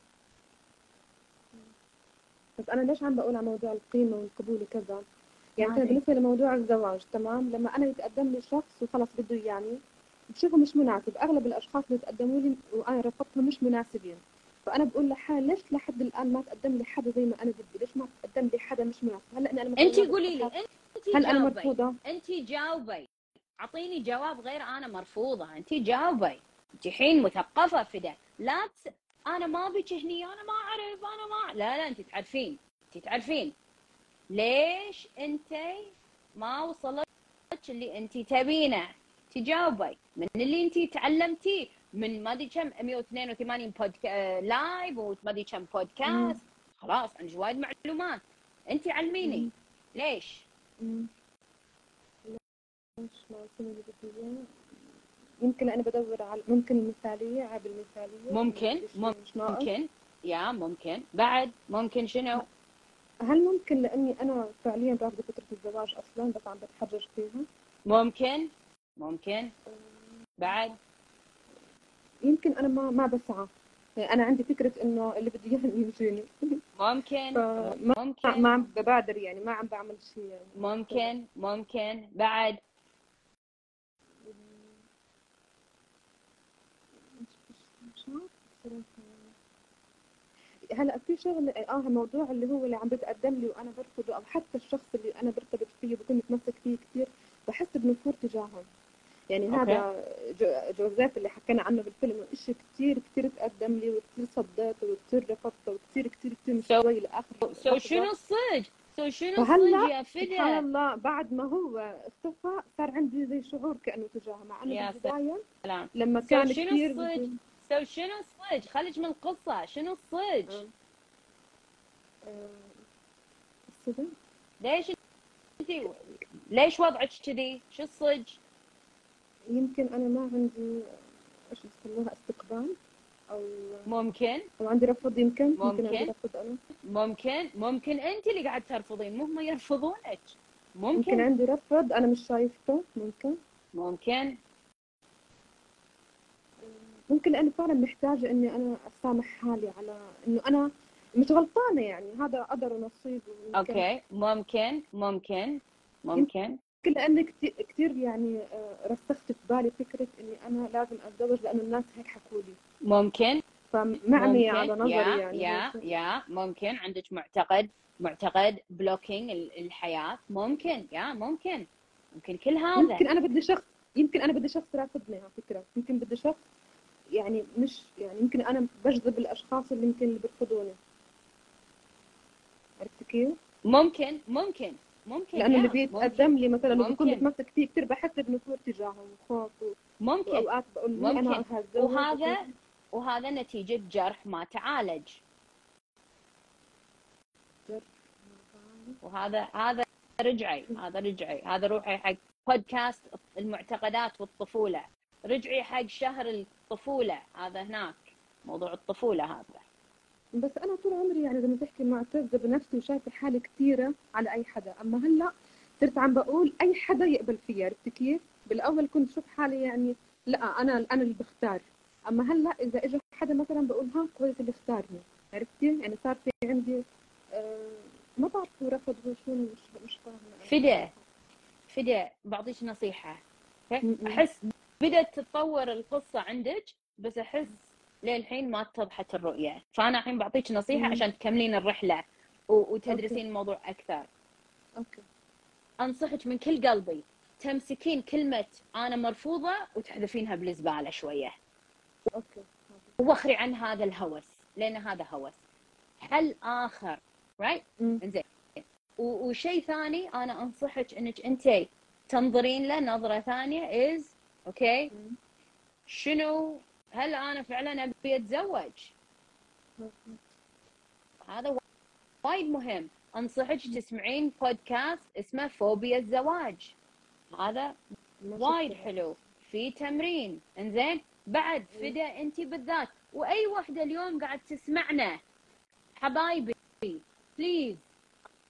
بس أنا ليش عم بقول على موضوع القيمة والقبول وكذا؟ يعني. بالنسبة لموضوع الزواج تمام؟ لما أنا يتقدم لي شخص وخلص بده إياني بشوفه مش مناسب. أغلب الأشخاص اللي تقدموا لي وأنا رفضتهم مش مناسبين. فأنا بقول لحالي ليش لحد الآن ما تقدم لي حدا زي ما أنا بدي؟ ليش ما تقدم لي حدا مش مناسب؟ هلأ أنا انت قولي لي. انت هل أنا مرفوضة. انت جاوبي. أعطيني جواب غير أنا مرفوضة. انت جاوبي. انت حين مثقفة فدا لا تس... أنا ما بك هني أنا ما أعرف أنا ما لا لا انت تعرفين انت تعرفين. ليش انت ما وصلت اللي انت تبينه؟ تجاوبي. من اللي انت تعلمتيه من ما ادري كم 182 بودكا... live وما ادري كم بودكاست خلاص عندك وايد معلومات. انت علميني. مم. ليش؟ مم. يمكن أنا بدور على ممكن المثالية عاب المثالية. ممكن. ممكن. يا ممكن. بعد ممكن شنو؟ هل ممكن لأني أنا فعليا رافضه فكره الزواج أصلا بس عم بتحرج فيها؟ ممكن. ممكن؟ بعد؟ يمكن أنا ما ما بسعى. أنا عندي فكرة إنه اللي بدي اياه يجيني ممكن. ممكن. ما عم ببادر يعني ما عم بعمل شيء يعني. ممكن. ممكن. بعد. هلأ في شغلة آه موضوع اللي هو اللي عم بتقدم لي وأنا برفضه أو حتى الشخص اللي أنا برتبط فيه بكون متمسك فيه كثير بحس بنفور تجاههم يعني أوكي. هذا جو- جوزيف اللي حكينا عنه بالفيلم شيء كثير كثير تقدم لي وكثير صديته وكثير رفضته وكثير كثير كثير مش So- شوي لآخر سو. شنو الصج؟ سو شنو الصج يا سبحان فدا؟ الله بعد ما هو اختفى صار عندي زي شعور كأنه تجاهه مع إنه بالبدايه لما So كان شنو كثير الصج؟ سو شنو الصج؟ خليك من القصة شنو الصج؟ الصدق ليش انت ليش وضعك كذي؟ شو الصج؟ يمكن أنا ما عندي إيش بسموها استقبال أو ممكن. أو عندي رفض يمكن؟ ممكن. عندي رفض أنا. ممكن. ممكن أنت اللي قاعد ترفضين مو هم يرفضونك. يمكن ممكن عندي رفض أنا مش شايفته. ممكن. ممكن. ممكن لاني فعلا محتاجه إني أنا أسامح حالي على إنه أنا مش غلطانة يعني. هذا قدر ونصيب okay. ممكن. ممكن. ممكن. يمكن. لاني كثير كثير يعني آه، رسخت في بالي فكرة إني أنا لازم اتزوج لأنه الناس هيك حكوا لي. ممكن. فمعني ممكن. على نظري يا يعني يا هيك. يا ممكن. عندك معتقد معتقد blocking الحياة. ممكن. يا ممكن. ممكن كل هذا. يمكن أنا بدي شخص يمكن أنا بدي شخص رافضني على فكره يمكن بدي شخص يعني مش يعني يمكن أنا بجذب الأشخاص اللي يمكن اللي بيرفضوني. عرفت كيف؟ ممكن. ممكن. ممكن لأنه اللي ممكن بيتقدم لي مثلا ممكن. متمسك فيه كثير بحس بنفور تجاهه وخوف ممكن. وأوقات بقول أنا ممكن. هتزوج وهذا وهذا نتيجة جرح ما تعالج. وهذا هذا رجعي هذا رجعي. هذا روحي حق بودكاست المعتقدات والطفولة. رجعي حق شهر الطفولة. هذا هناك. موضوع الطفولة هذا. بس أنا طول عمري يعني زي ما تحكي معتزة بنفسي وشايفة حالي كثيره على أي حدا أما هلأ صرت عم بقول أي حدا يقبل فيا عرفت كيف؟ بالأول كنت شوف حالي يعني لا أنا أنا اللي بختار أما هلأ إذا اجى حدا مثلا بقول ها كويس اللي اختارني عرفتي؟ يعني صار في عندي آه ما بعرف هو رفض هو شو مش مش فاهمه فدا فدا بعطيك؟ م-م. أحس بدأت تتطور القصة عندك بس أحس للحين ما اتضحت الرؤية. فأنا الحين بعطيك نصيحة م. عشان تكملين الرحلة و- وتدرسين الموضوع أكثر. okay. أنصحك من كل قلبي تمسكين كلمة أنا مرفوضة وتحذفينها بالزبالة شوية. okay. ووخري عن هذا الهوس لأن هذا هوس. حل آخر رايت. إنزين. وشيء ثاني أنا أنصحك إنك أنت تنظرين له نظرة ثانية إز أوكي م. شنو هل أنا فعلا أبي أتزوج؟ هذا وايد مهم. أنصحك تسمعين بودكاست اسمه فوبيا الزواج. هذا وايد. حلو. في تمرين. إنزين بعد فدا أنت بالذات. وأي وحده اليوم قاعد تسمعنا حبايبي بليز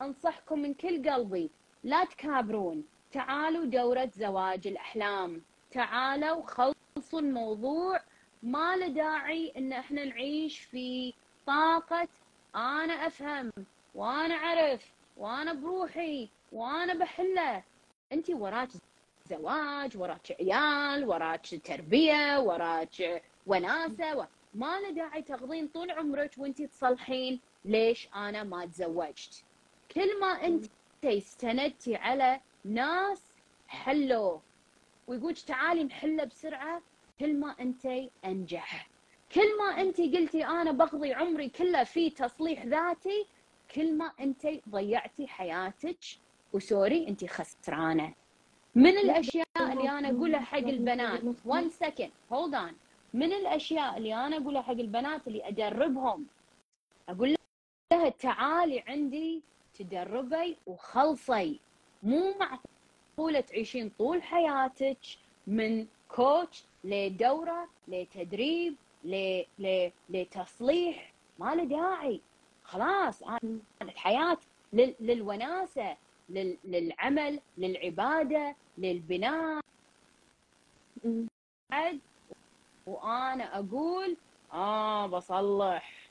أنصحكم من كل قلبي. لا تكابرون. تعالوا دورة زواج الأحلام. تعالوا خلصوا الموضوع ما له داعي إن إحنا نعيش في طاقة أنا أفهم وأنا أعرف وأنا بروحي وأنا بحله. انت وراك زواج وراك عيال وراك تربية وراك وناسة و... ما له داعي تقضين طول عمرك وانت تصلحين ليش أنا ما تزوجت. كل ما انت استندتي على ناس حلوا. ويقولك تعالي نحله بسرعة كل ما أنت أنجح. كل ما أنت قلتي أنا بقضي عمري كله في تصليح ذاتي كل ما أنت ضيعتي حياتك. وسوري أنت خسرانة. من الأشياء اللي أنا أقولها حق البنات one second hold on. من الأشياء اللي أنا أقولها حق البنات اللي أدربهم أقول لها تعالي عندي تدربي وخلصي. مو معقولة تعيشين طول حياتك من كوتش لدورة لتدريب ل... ل... لتصليح. ما له داعي. خلاص الحياة لل... للوناسة لل... للعمل للعبادة للبناء. وأنا أقول آه بصلح.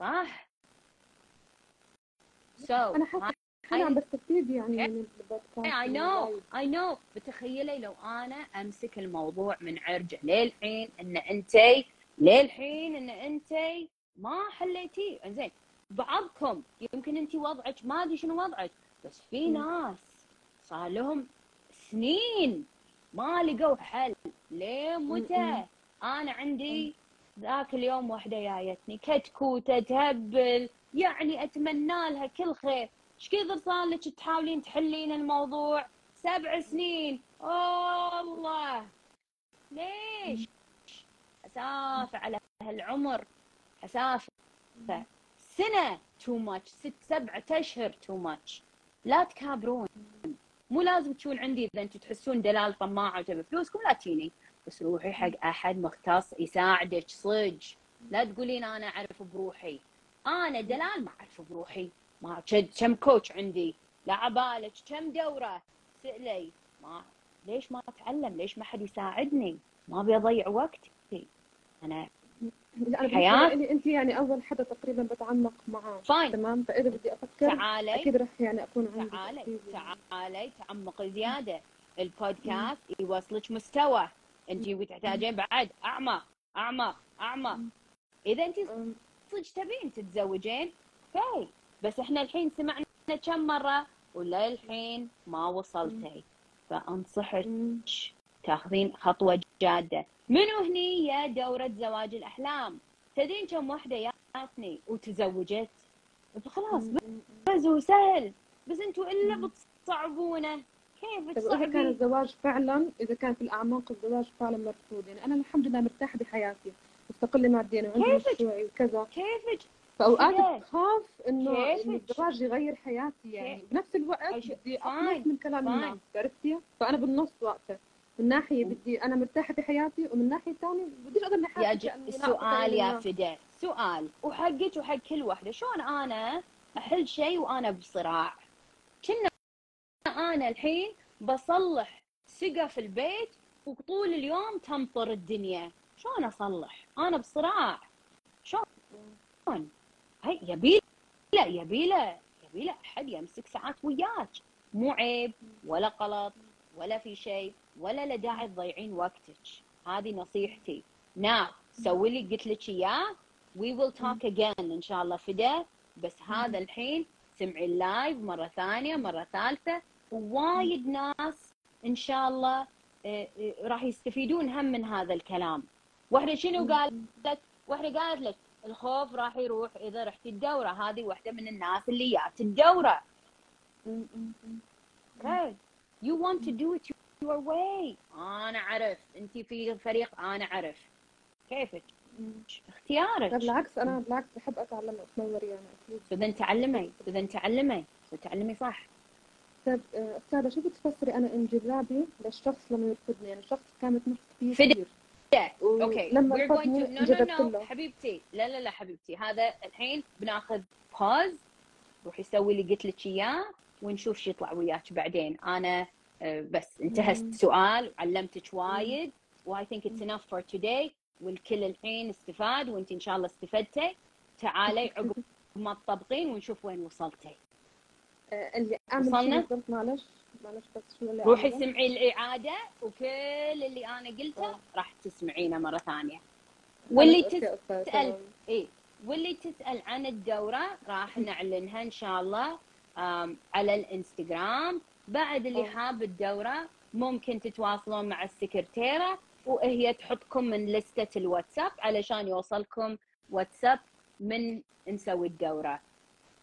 صح؟ so أنا حاسه أنا عم بستفيد يعني Okay. من البودكاست know اللايف. I know بتخيلي لو أنا أمسك الموضوع من عرجه للحين إن انتي للحين إن انتي ما حليتيه إنزين بعضكم يمكن أنت وضعك ما أدري شنو وضعك بس في. ناس صار لهم سنين ما لقوا حل ليه متى. أنا عندي ذاك اليوم واحدة جايتني كتكوتة تهبل يعني أتمنى لها كل خير إيش كثر صار لك تحاولين تحلين الموضوع؟ سبع سنين. أوه الله ليش؟ اسافه على هالعمر. اسافه سنة too much ست سبعة أشهر too much لا تكابرون. مو لازم تكون عندي إذا أنتم تحسون دلال طماعه وتبي فلوسكم لا تجيني بس روحي حق أحد مختص يساعدك صدق. لا تقولين أنا أعرف بروحي. أنا دلال ما أعرف بروحي. ما كم coach عندي؟ لا عبالك كم دورة؟ سألي ما ليش ما أتعلم؟ ليش ما حد يساعدني؟ ما أبي أضيع وقتي. أنا لا أنا حياة. بالنسبة لي أنت يعني أول حدا تقريبا بتعمق معاه فاين تمام؟ فإذا بدي أفكر تعالي. أكيد رح يعني أكون عندي تعالي. تعالي. تعمق زيادة. البودكاست يوصلك مستوى. أنت تحتاجين بعد. اعمق اعمق اعمق إذا أنت صدق تبين تتزوجين أوكي بس إحنا الحين سمعنا كم مرة؟ وللحين ما وصلتي فأنصحك تاخذين خطوة جادة. منو هني يا دورة زواج الأحلام؟ تدرين كم واحدة جاتني وتزوجت؟ خلاص أم، أم. بس وسهل. بس أنتوا إلا بتصعبونه كيف طيب إذا كان تصعبين؟ الزواج فعلا إذا كان في الأعماق الزواج فعلا مرفوض. يعني أنا الحمد لله مرتاحة بحياتي. مستقلة ماديا وعندي؟ مشروعي وكذا. كيفك؟ فاوقات؟ بخاف إنه الزواج يغير حياتي يعني؟ بنفس الوقت بدي اقنص من كلام. الناس عرفتي؟ فأنا بالنص وقتها من ناحية بدي أنا مرتاحة بحياتي ومن ناحية ثانية بديش اضل يا. كأني ناقصة سؤال يا فدا سؤال. وحقك وحق كل واحدة شلون أنا أحل شيء وأنا بصراع؟ كنا أنا الحين بصلح سقف البيت وطول اليوم تمطر الدنيا. شلون أصلح؟ أنا بصراع. شلون؟ هي يبيله يبيله يبيله أحد يمسك ساعات وياك. مو عيب ولا غلط ولا في شيء ولا له داعي تضيعين وقتك. هذه نصيحتي. ناو سوي لي قلت لك إياه. we will talk again إن شاء الله فدا بس هذا الحين سمعي ال live مرة ثانية مرة ثالثة. ووايد ناس إن شاء الله آه، آه، راح يستفيدون هم من هذا الكلام. واحدة شنو قالت؟ واحدة قالت لك الخوف راح يروح إذا رحتي الدوره هذه واحدة من الناس اللي جات الدوره. Okay. You want to do it your way. أنا أعرف أنت في فريق أنا أعرف كيفك. اختيارك بالعكس أنا بالعكس بحب أتعلم واتنور يعني أكيد إذا تعلمي إذا تعلمي تعلمي صح طيب آه، أستاذة شو بتفسري أنا انجذابي للشخص لما يرفضني يعني الشخص كان متمسك فيه فدا. كثير Yeah. لما We're going رفضني to no no انجذبت no. له حبيبتي. لا لا لا حبيبتي. هذا الحين بناخذ pause. روحي سوي اللي قلت لك إياه ونشوف شو يطلع وياك بعدين. أنا آه، بس انتهى مم. السؤال. وعلمتك وايد. و I think it's enough for today. والكل الحين استفاد وانت إن شاء الله استفدتي. تعالي عقب ما تطبقين ونشوف وين وصلتي. آه، اللي اعمل وصلنا؟ معلش. روحي؟ سمعي الإعادة وكل اللي أنا قلته راح تسمعينه مرة ثانية واللي تمام. إيه واللي تسأل عن الدورة راح نعلنها إن شاء الله على الإنستغرام بعد اللي. حاب الدورة ممكن تتواصلون مع السكرتيرة وهي تحطكم من لستة الواتساب علشان يوصلكم واتساب من نسوي الدورة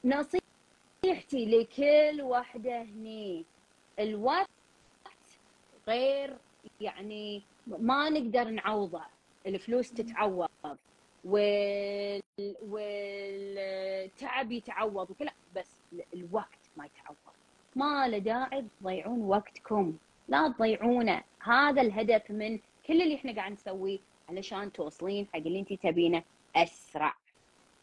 نصيحتي لكل واحدة هني الوقت غير يعني ما نقدر نعوضه. الفلوس تتعوض وال... والتعب يتعوض وكل بس الوقت ما يتعوض. ما له داعي تضيعون وقتكم. لا تضيعونه. هذا الهدف من كل اللي إحنا قاعد نسويه علشان توصلين حق اللي انت تبينه أسرع.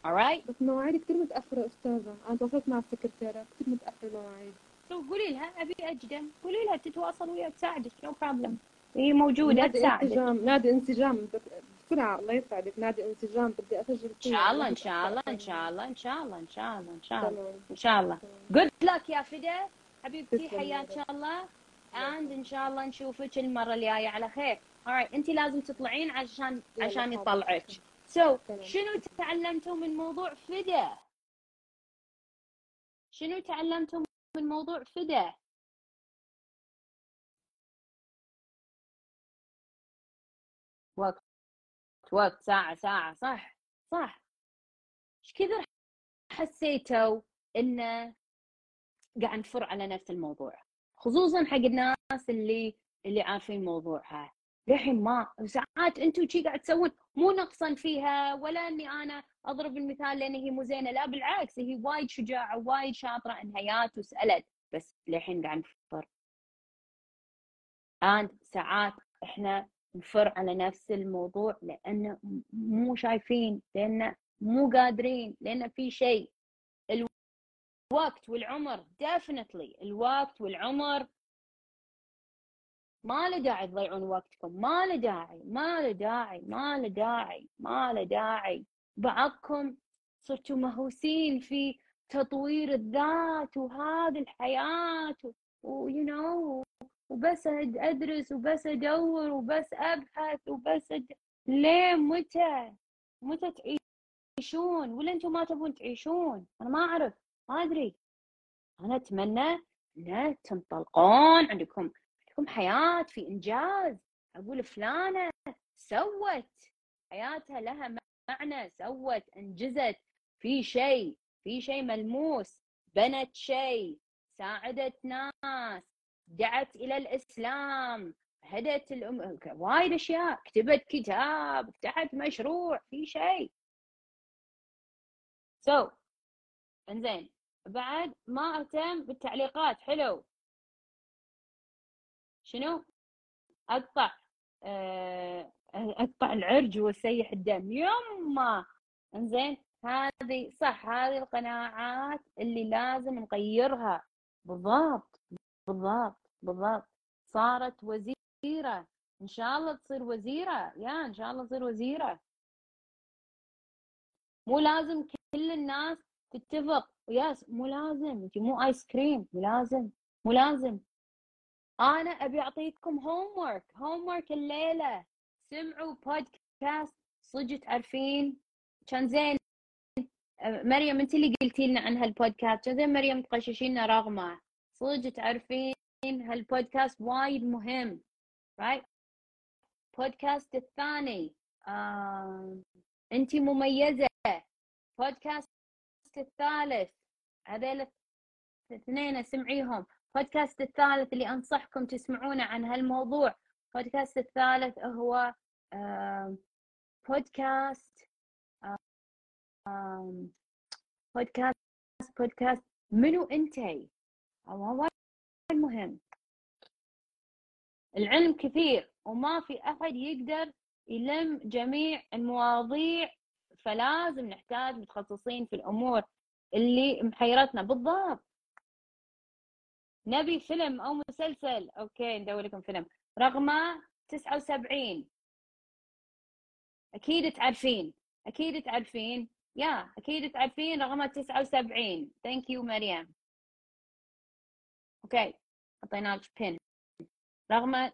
Alright بس مواعيدي كثير متأخرة أستاذة. أنا تواصلت مع السكرتيرة. كثير متاخر مواعيد so قولي لها أبي اقدم قولي لها تتواصل وياها تساعدك no problem هي موجودة نادي تساعدك. انسجام نادي انسجام بس- بسرعة الله يسعدك. نادي انسجام بدي أسجل إن شاء الله إن شاء الله إن شاء الله إن شاء الله إن شاء الله إن شاء الله إن شاء الله. good luck يا فدا. حبيبتي حياك. الله. and إن شاء الله نشوفك المرة الجاية على خير. Alright انت لازم تطلعين عشان عشان. يطلعك. so so. شنو تعلمتوا من موضوع فدا؟ شنو تعلمتوا من موضوع فدا وقت وقت ساعة ساعة صح صح. إيش كثر حسيتوا انه قاعد نفر على نفس الموضوع؟ خصوصا حق الناس اللي اللي عارفين موضوعها. للحين ما ساعات أنتم شي قاعد تسوون مو نقصا فيها ولا إني أنا أضرب المثال لأن هي مو زينة لا بالعكس هي وايد شجاعة وايد شاطرة انها جات وسألت بس للحين قاعد نفر الان ساعات إحنا نفر على نفس الموضوع لأن مو شايفين لأن مو قادرين لأن في شيء. الوقت والعمر definitely الوقت والعمر ما له داعي تضيعون وقتكم. ما له داعي ما له داعي ما له داعي ما له داعي. بعضكم صرتوا مهووسين في تطوير الذات وهذه الحياة و you know وبس أدرس وبس أدور وبس أبحث وبس أد... ليه متى؟ متى تعيشون؟ ولا أنتم ما تبون تعيشون؟ أنا ما أعرف ما أدري. أنا أتمنى ان تنطلقون عندكم عندكم حياة في إنجاز أقول فلانة سوت حياتها لها معنى سوت أنجزت في شيء في شيء ملموس بنت شيء ساعدت ناس دعت إلى الإسلام هدت الأم... وايد أشياء كتبت كتاب فتحت مشروع في شيء سو so. إنزين بعد ما أهتم بالتعليقات حلو شنو؟ أقطع أه... أقطع العرج وأسيح الدم. يما! إنزين هذه صح هذه القناعات اللي لازم نغيرها. بالضبط بالضبط بالضبط. صارت وزيرة. إن شاء الله تصير وزيرة. يا إن شاء الله تصير وزيرة. مو لازم كل الناس تتفق. ياس مو لازم. انت مو آيس كريم مو لازم. مو لازم. أنا أبي أعطيكم هوم ورك هوم ورك الليلة. سمعوا بودكاست صدق تعرفين؟ كان زين. مريم أنت اللي قلتي لنا عن هالبودكاست كان زين مريم تقششينا رغمة. صدق تعرفين هالبودكاست وايد مهم. رايت بودكاست الثاني. أنت مميزة. بودكاست الثالث. هذيل الاثنين أسمعيهم. بودكاست الثالث اللي أنصحكم تسمعونه عن هالموضوع. بودكاست الثالث هو بودكاست بودكاست بودكاست منو انتي وايد مهم العلم كثير وما في أحد يقدر يلم جميع المواضيع فلازم نحتاج متخصصين في الأمور اللي محيرتنا. بالضبط. نبي فيلم أو مسلسل. okay ندور لكم فيلم. رقمه 79 أكيد تعرفين. أكيد تعرفين. يا أكيد تعرفين رقمه 79 thank you مريم. okay حطينا لك بين رقمه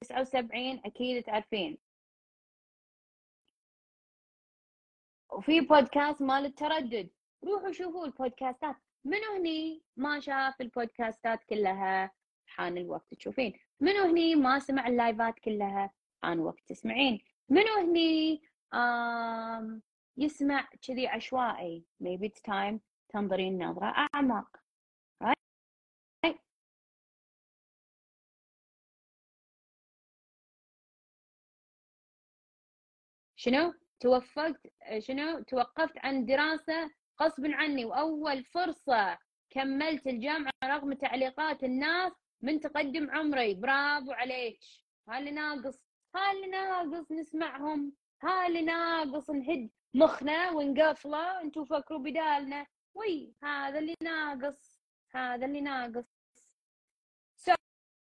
79 أكيد تعرفين. وفي بودكاست مال التردد. روحوا شوفوا البودكاستات. منو هني؟ ما شاف البودكاستات كلها حان الوقت تشوفين. منو هني؟ ما سمع اللايفات كلها حان وقت تسمعين. منو هني؟ آم يسمع كذي عشوائي. Maybe it's time تنظرين نظرة أعمق. شنو؟ توفقت شنو؟ توقفت عن دراسة غصب عني. وأول فرصة كملت الجامعة رغم تعليقات الناس من تقدم عمري. برافو عليك. هاللي ناقص. هاللي ناقص نسمعهم. هاللي ناقص نهد مخنا ونقفله. أنتوا فكروا بدالنا. وي هذا اللي ناقص. هذا اللي ناقص. سو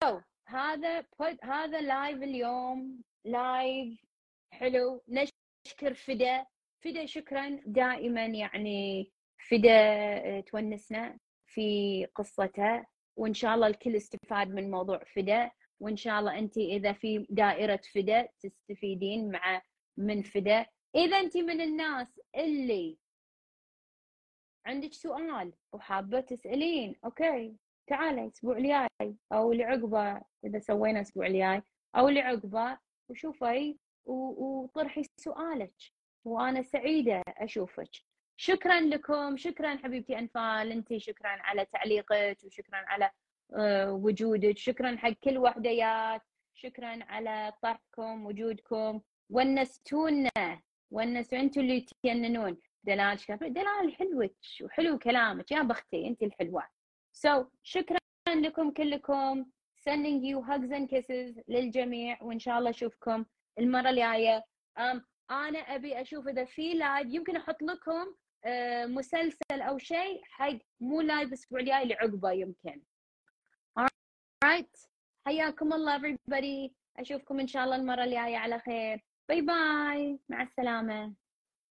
so, هذا هذا live اليوم. live حلو. نشكر فدا فدا شكرا دائما يعني فدا تونسنا في قصته وإن شاء الله الكل استفاد من موضوع فدا وإن شاء الله انت إذا في دائرة فدا تستفيدين مع من فدا. إذا انت من الناس اللي عندك سؤال وحابة تسألين okay تعالي الأسبوع الجاي أو اللي عقبه إذا سوينا الأسبوع الجاي أو اللي عقبه وشوفي وطرحي سؤالك. وأنا سعيدة أشوفك. شكرا لكم شكرا حبيبتي أنفال. أنت شكرا على تعليقك وشكرا على آه، وجودك. شكرا حق كل وحديات. شكرا على طرحكم وجودكم. ونستونا ونسوا أنتوا اللي تجننون دلال شكرا. دلال حلوك وحلو كلامك. يا بختي أنت الحلوة. so so, شكرا لكم كلكم. Sending you hugs and kisses للجميع. وإن شاء الله أشوفكم المرة الجاية. Um, أنا أبي أشوف إذا في live يمكن أحط لكم uh, مسلسل أو شيء حق مو live الأسبوع الجاي اللي عقبه يمكن. Right حياكم الله everybody. أشوفكم إن شاء الله المرة الجاية على خير. bye bye مع السلامة.